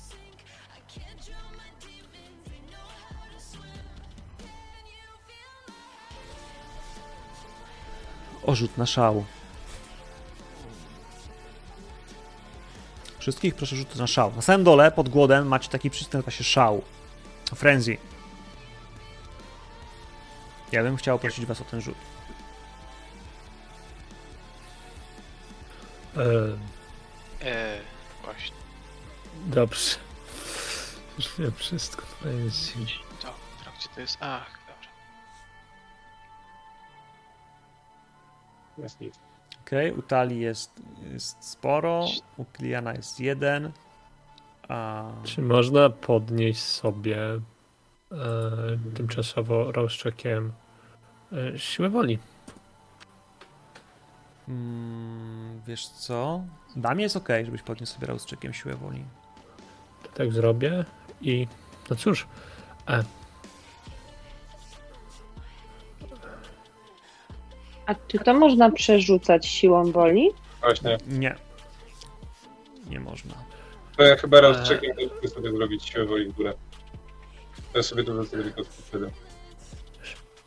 o rzut na szał. Wszystkich proszę rzut na szał. Na samym dole, pod głodem, macie taki przycisk, nazywa się szał. Frenzy. Ja bym chciał prosić was o ten rzut. E, Eee, właśnie. dobrze. Już wiem wszystko. Frenzy. Dobra, gdzie to jest? Ach, dobra. Jest Okej, u Tali jest, jest sporo, u Kliana jest jeden. A... Czy można podnieść sobie e, tymczasowo rozczekiem e, siłę woli? Mm, wiesz co? Dla mnie jest ok, żebyś podniósł sobie rozczekiem siłę woli. Tak zrobię i no cóż, e, A czy to można przerzucać siłą woli? Właśnie. Nie. Nie można. To ja chyba raz E. czekam, żeby sobie zrobić siłę woli w górę. To ja sobie to tylko wtedy.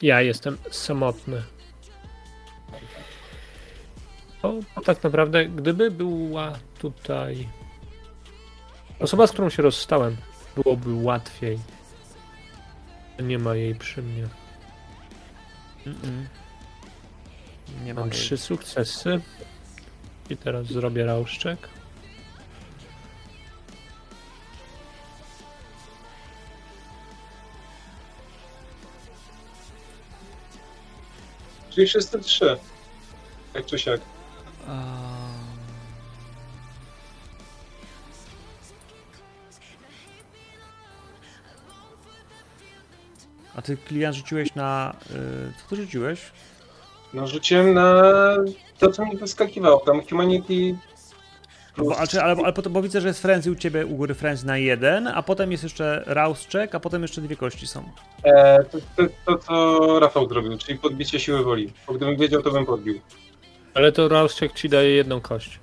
ja jestem samotny. To tak naprawdę, gdyby była tutaj osoba, z którą się rozstałem, byłoby łatwiej. Nie ma jej przy mnie. Mm-mm. Nie ma Mam jej. trzy sukcesy. I teraz zrobię rauszczek. Czyli wszyscy trzy. Jak czy siak. A... A ty klient rzuciłeś na. Y, co ty rzuciłeś? No rzuciłem na to, co mi wyskakiwało. Tam Humanity No Bo, ale, ale, ale potem, bo widzę, że jest frenzy u ciebie u góry frenzy na jeden, a potem jest jeszcze rouse check, a potem jeszcze dwie kości są. E, to, to, to, co Rafał zrobił, czyli podbicie siły woli. Bo gdybym wiedział, to bym podbił. Ale to rauszczek ci daje jedną kość.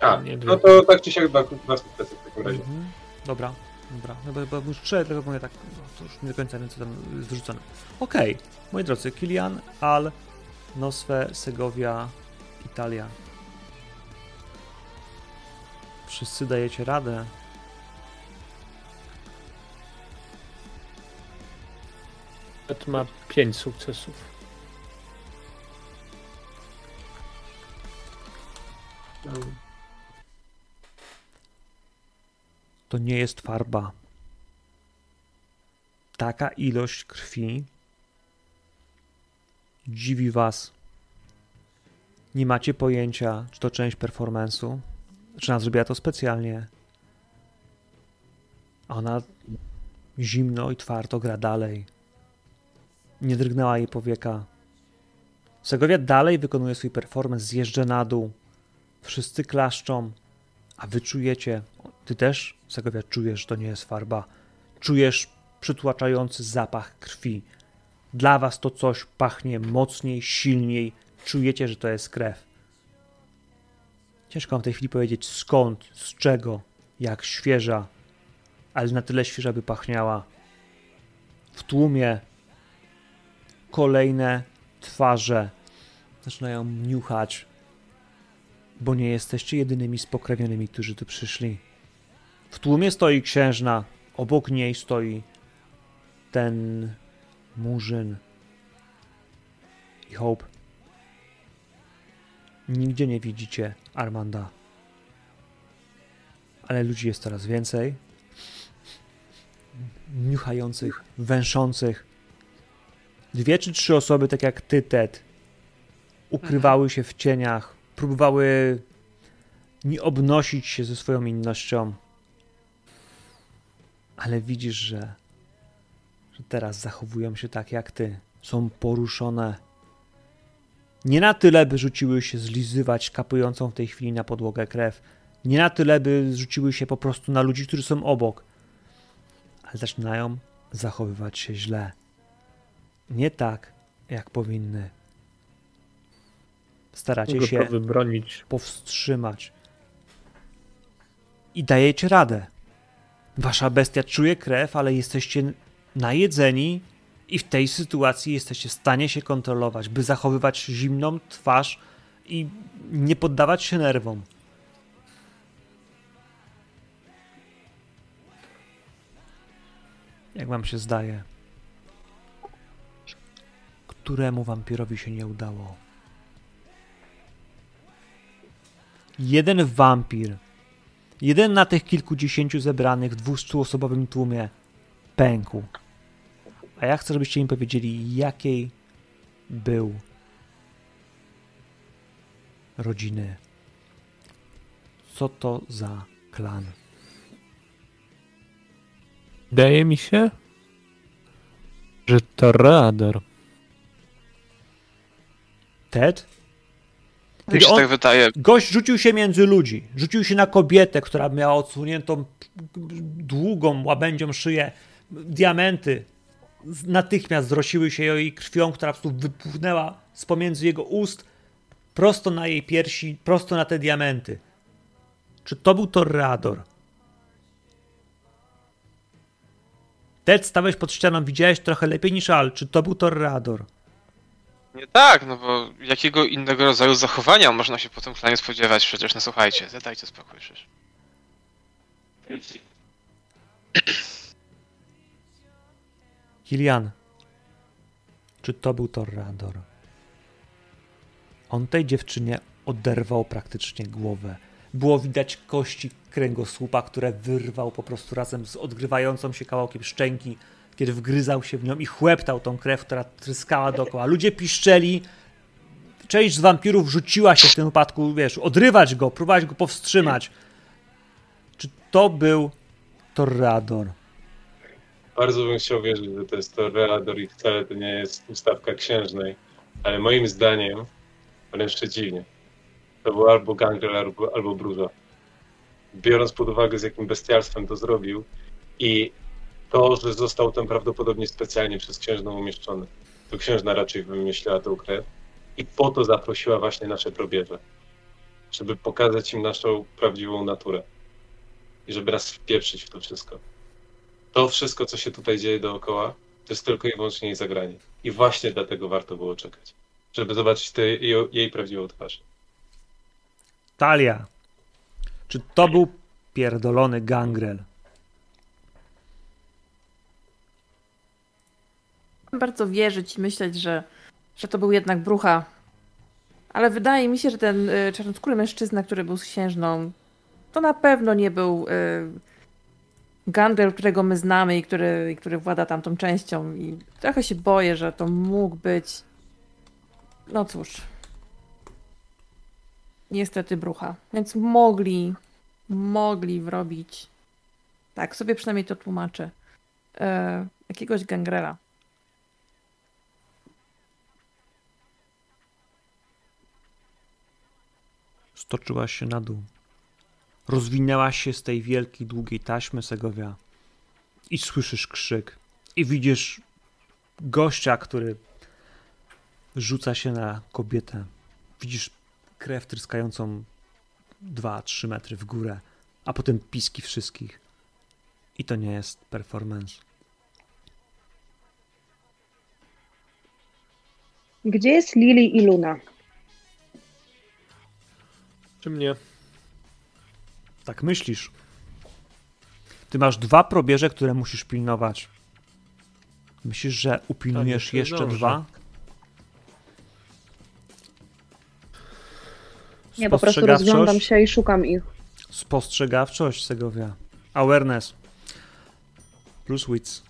A, Nie no to tak czy siak dwa, dwa sukcesy w takim razie. Mhm. Dobra, dobra. No bo, bo już trzy, tylko mówię tak, no, to już nie do końca wiem, co tam jest wyrzucone. Okej, moi drodzy, Kilian, Al, Nosfe, Segovia, Italia. Wszyscy dajecie radę. Pet ma pięć sukcesów. To nie jest farba. Taka ilość krwi dziwi was. Nie macie pojęcia, czy to część performance'u, czy ona zrobiła to specjalnie. A Ona zimno i twardo gra dalej. Nie drgnęła jej powieka. Segovia dalej wykonuje swój performance, zjeżdża na dół. Wszyscy klaszczą, a wy czujecie, ty też, Segovia, czujesz, to nie jest farba. Czujesz przytłaczający zapach krwi. Dla was to coś pachnie mocniej, silniej. Czujecie, że to jest krew. Ciężko wam w tej chwili powiedzieć skąd, z czego, jak świeża, ale na tyle świeża, by pachniała. W tłumie kolejne twarze zaczynają niuchać, bo nie jesteście jedynymi spokrewnionymi, którzy tu przyszli. W tłumie stoi księżna, obok niej stoi ten murzyn i Hope. Nigdzie nie widzicie Armanda. Ale ludzi jest coraz więcej. Niuchających, węszących. Dwie czy trzy osoby, tak jak ty, Ted, ukrywały się w cieniach, próbowały nie obnosić się ze swoją innością. Ale widzisz, że, że teraz zachowują się tak jak ty. Są poruszone. Nie na tyle, by rzuciły się zlizywać kapującą w tej chwili na podłogę krew. Nie na tyle, by rzuciły się po prostu na ludzi, którzy są obok, ale zaczynają zachowywać się źle. Nie tak, jak powinny. Staracie się bronić. powstrzymać. I dajecie radę. Wasza bestia czuje krew, ale jesteście najedzeni i w tej sytuacji jesteście w stanie się kontrolować, by zachowywać zimną twarz i nie poddawać się nerwom. Jak wam się zdaje? Któremu wampirowi się nie udało? Jeden wampir, jeden na tych kilkudziesięciu zebranych w dwustuosobowym tłumie pękł. A ja chcę, żebyście mi powiedzieli, jakiej był rodziny. Co to za klan? Wydaje mi się, że to radar. Ted? Mi się on, tak wydaje. Gość rzucił się między ludzi. Rzucił się na kobietę, która miała odsuniętą długą łabędzią szyję. Diamenty natychmiast zrosiły się jej krwią, która po prostu wypłynęła z pomiędzy jego ust prosto na jej piersi, prosto na te diamenty. Czy to był Torrador? Ted, stałeś pod ścianą, widziałeś trochę lepiej niż Al. Czy to był Torrador? Nie tak, no bo jakiego innego rodzaju zachowania można się po tym klanie spodziewać przecież, no słuchajcie, dajcie spokój przecież. Kilian, czy to był Torrador? On tej dziewczynie oderwał praktycznie głowę. Było widać kości kręgosłupa, które wyrwał po prostu razem z odgrywającą się kawałkiem szczęki, kiedy wgryzał się w nią i chłeptał tą krew, która tryskała dookoła. Ludzie piszczeli. Część z wampirów rzuciła się w tym wypadku, wiesz, odrywać go, próbować go powstrzymać. Czy to był Torrador? Bardzo bym chciał wierzyć, że to jest to Reador i wcale to nie jest ustawka księżnej, ale moim zdaniem, wręcz przeciwnie, to był albo Gangrel, albo, albo Bruza. Biorąc pod uwagę, z jakim bestialstwem to zrobił i to, że został tam prawdopodobnie specjalnie przez księżną umieszczony. To księżna raczej wymyśliła tą krew i po to zaprosiła właśnie nasze probierze, żeby pokazać im naszą prawdziwą naturę i żeby nas wpieprzyć w to wszystko to wszystko, co się tutaj dzieje dookoła, to jest tylko i wyłącznie jej zagranie. I właśnie dlatego warto było czekać, żeby zobaczyć te, jej, jej prawdziwą twarz. Talia. Czy to był pierdolony gangrel? bardzo wierzyć i myśleć, że, że to był jednak brucha. Ale wydaje mi się, że ten y, czarnoskóry mężczyzna, który był z księżną, to na pewno nie był y, Gandel, którego my znamy i który, który włada tamtą częścią. I trochę się boję, że to mógł być. No cóż. Niestety brucha. Więc mogli, mogli wrobić. Tak, sobie przynajmniej to tłumaczę. E, jakiegoś gangrela. Stoczyłaś się na dół. Rozwinęłaś się z tej wielkiej, długiej taśmy Segowia. I słyszysz krzyk. I widzisz gościa, który rzuca się na kobietę. Widzisz krew tryskającą 2-3 metry w górę, a potem piski wszystkich. I to nie jest performance. Gdzie jest Lili i Luna? Czy mnie? Tak myślisz. Ty masz dwa probierze, które musisz pilnować. Myślisz, że upilnujesz jeszcze jeszcze zdążę. dwa? Nie, po prostu rozglądam się i szukam ich. Spostrzegawczość, Segowia. Awareness. Plus wits.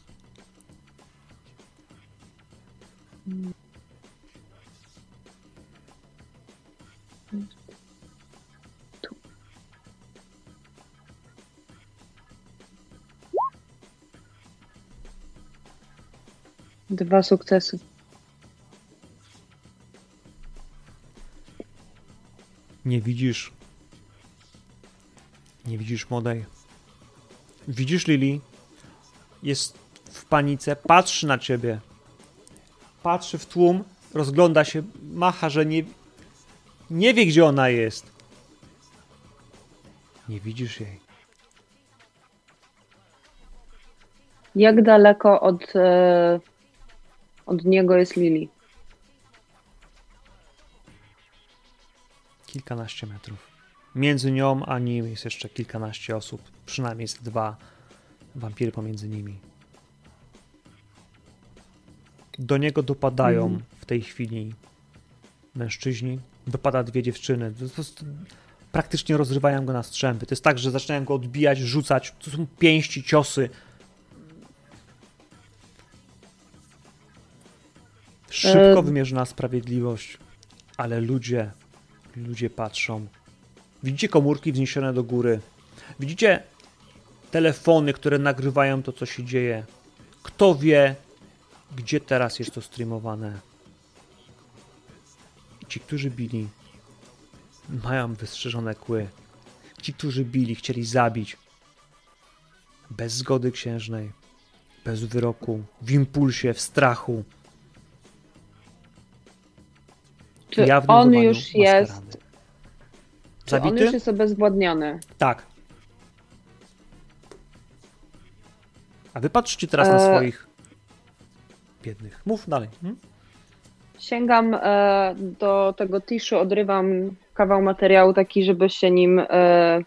Dwa sukcesy. Nie widzisz Nie widzisz młodej. Widzisz Lili? Jest w panice, patrzy na ciebie. Patrzy w tłum, rozgląda się, macha, że nie, nie wie, gdzie ona jest. Nie widzisz jej. Jak daleko od, e, od niego jest Lili? Kilkanaście metrów. Między nią a nim jest jeszcze kilkanaście osób. Przynajmniej jest dwa wampiry pomiędzy nimi. Do niego dopadają Mhm. w tej chwili mężczyźni. Dopada dwie dziewczyny. Praktycznie rozrywają go na strzępy. To jest tak, że zaczynają go odbijać, rzucać. To są pięści, ciosy. Szybko E- wymierzona sprawiedliwość, ale ludzie, ludzie patrzą. Widzicie komórki wzniesione do góry. Widzicie telefony, które nagrywają to, co się dzieje. Kto wie, gdzie teraz jest to streamowane. Ci, którzy bili, mają wystrzeżone kły. Ci, którzy bili, chcieli zabić. Bez zgody księżnej, bez wyroku, w impulsie, w strachu. Czy jawnym on już jest, maskarady. czy on Zabity? już jest obezwładniony? Tak. A wy patrzcie teraz na E- swoich biednych. Mów dalej. Hmm? Sięgam e, do tego tiszu, odrywam kawał materiału taki, żeby się nim, e,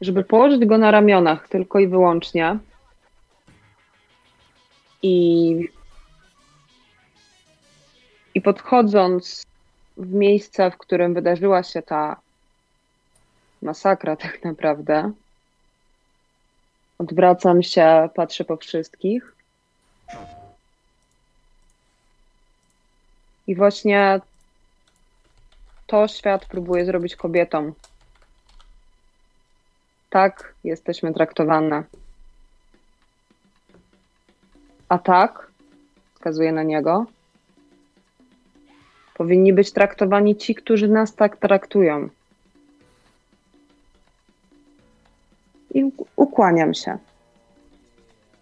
żeby położyć go na ramionach tylko i wyłącznie. I, i podchodząc w miejsce, w którym wydarzyła się ta masakra tak naprawdę, odwracam się, patrzę po wszystkich. I właśnie to świat próbuje zrobić kobietom. Tak jesteśmy traktowane. A tak, wskazuje na niego, powinni być traktowani ci, którzy nas tak traktują. I ukłaniam się.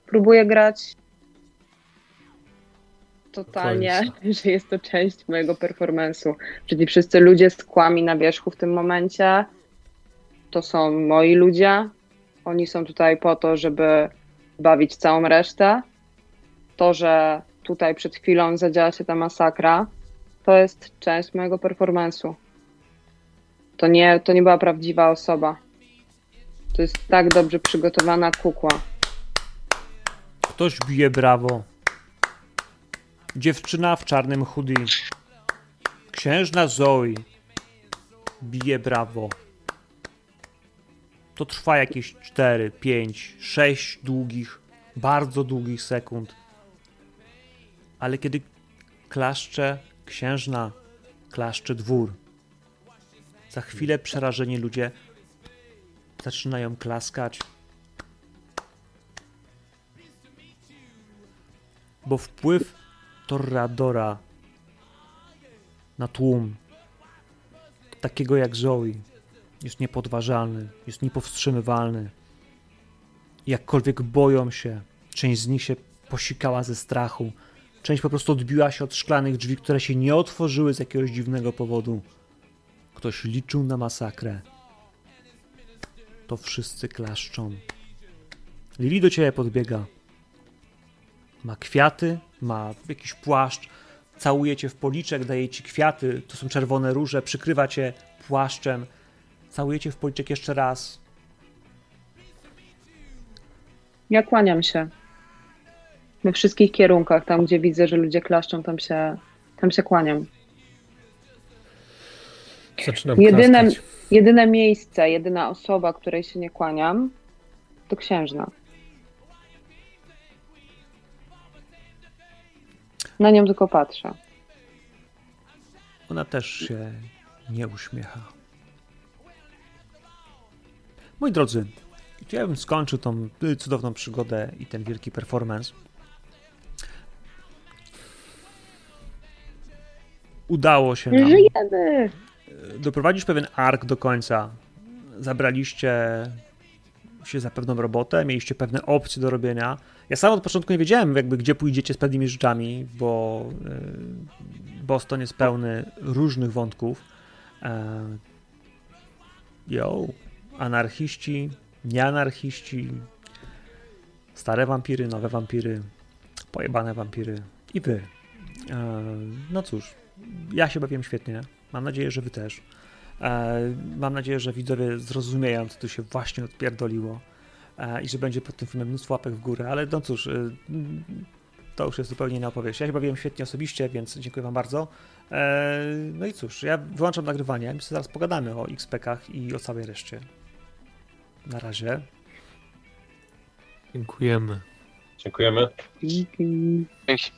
Próbuję grać totalnie, że jest to część mojego performance'u. Czyli wszyscy ludzie z kłami na wierzchu w tym momencie to są moi ludzie. Oni są tutaj po to, żeby bawić całą resztę. To, że tutaj przed chwilą zadziała się ta masakra, to jest część mojego performance'u. To nie, to nie była prawdziwa osoba. To jest tak dobrze przygotowana kukła. Ktoś bije brawo. Dziewczyna w czarnym hoodie. Księżna Zoe bije brawo. To trwa jakieś 4, 5, 6 długich, bardzo długich sekund. Ale kiedy klaszcze księżna, klaszcze dwór. Za chwilę przerażeni ludzie zaczynają klaskać. Bo wpływ Torradora na tłum, takiego jak Zoe, jest niepodważalny, jest niepowstrzymywalny. Jakkolwiek boją się, część z nich się posikała ze strachu, część po prostu odbiła się od szklanych drzwi, które się nie otworzyły z jakiegoś dziwnego powodu. Ktoś liczył na masakrę. To wszyscy klaszczą. Lili do ciebie podbiega. Ma kwiaty, ma jakiś płaszcz, całuje cię w policzek, daje ci kwiaty, to są czerwone róże, przykrywa cię płaszczem, całuje cię w policzek jeszcze raz. Ja kłaniam się. We wszystkich kierunkach, tam gdzie widzę, że ludzie klaszczą, tam się, tam się kłaniam. Zaczynam Jedyne, klaskać. jedyne miejsce, jedyna osoba, której się nie kłaniam, to księżna. Na nią tylko patrzę. Ona też się nie uśmiecha. Moi drodzy, ja bym skończył tą cudowną przygodę i ten wielki performance. Udało się nam Żyjemy! doprowadzić pewien ark do końca. zabraliście się za pewną robotę, mieliście pewne opcje do robienia. Ja sam od początku nie wiedziałem, jakby gdzie pójdziecie z pewnymi rzeczami, bo y, Boston jest pełny różnych wątków. E, Yo, anarchiści, nieanarchiści, stare wampiry, nowe wampiry, pojebane wampiry i wy. E, No cóż, ja się bawiłem świetnie. Mam nadzieję, że wy też. E, Mam nadzieję, że widzowie zrozumieją, co tu się właśnie odpierdoliło e, i że będzie pod tym filmem mnóstwo łapek w górę, ale no cóż, e, to już jest zupełnie inna opowieść. Ja się bawiłem świetnie osobiście, więc dziękuję wam bardzo. No i cóż, ja wyłączam nagrywanie, my sobie zaraz pogadamy o XP-kach i o całej reszcie. Na razie. Dziękujemy. Dziękujemy. Dzięki. Dzięki.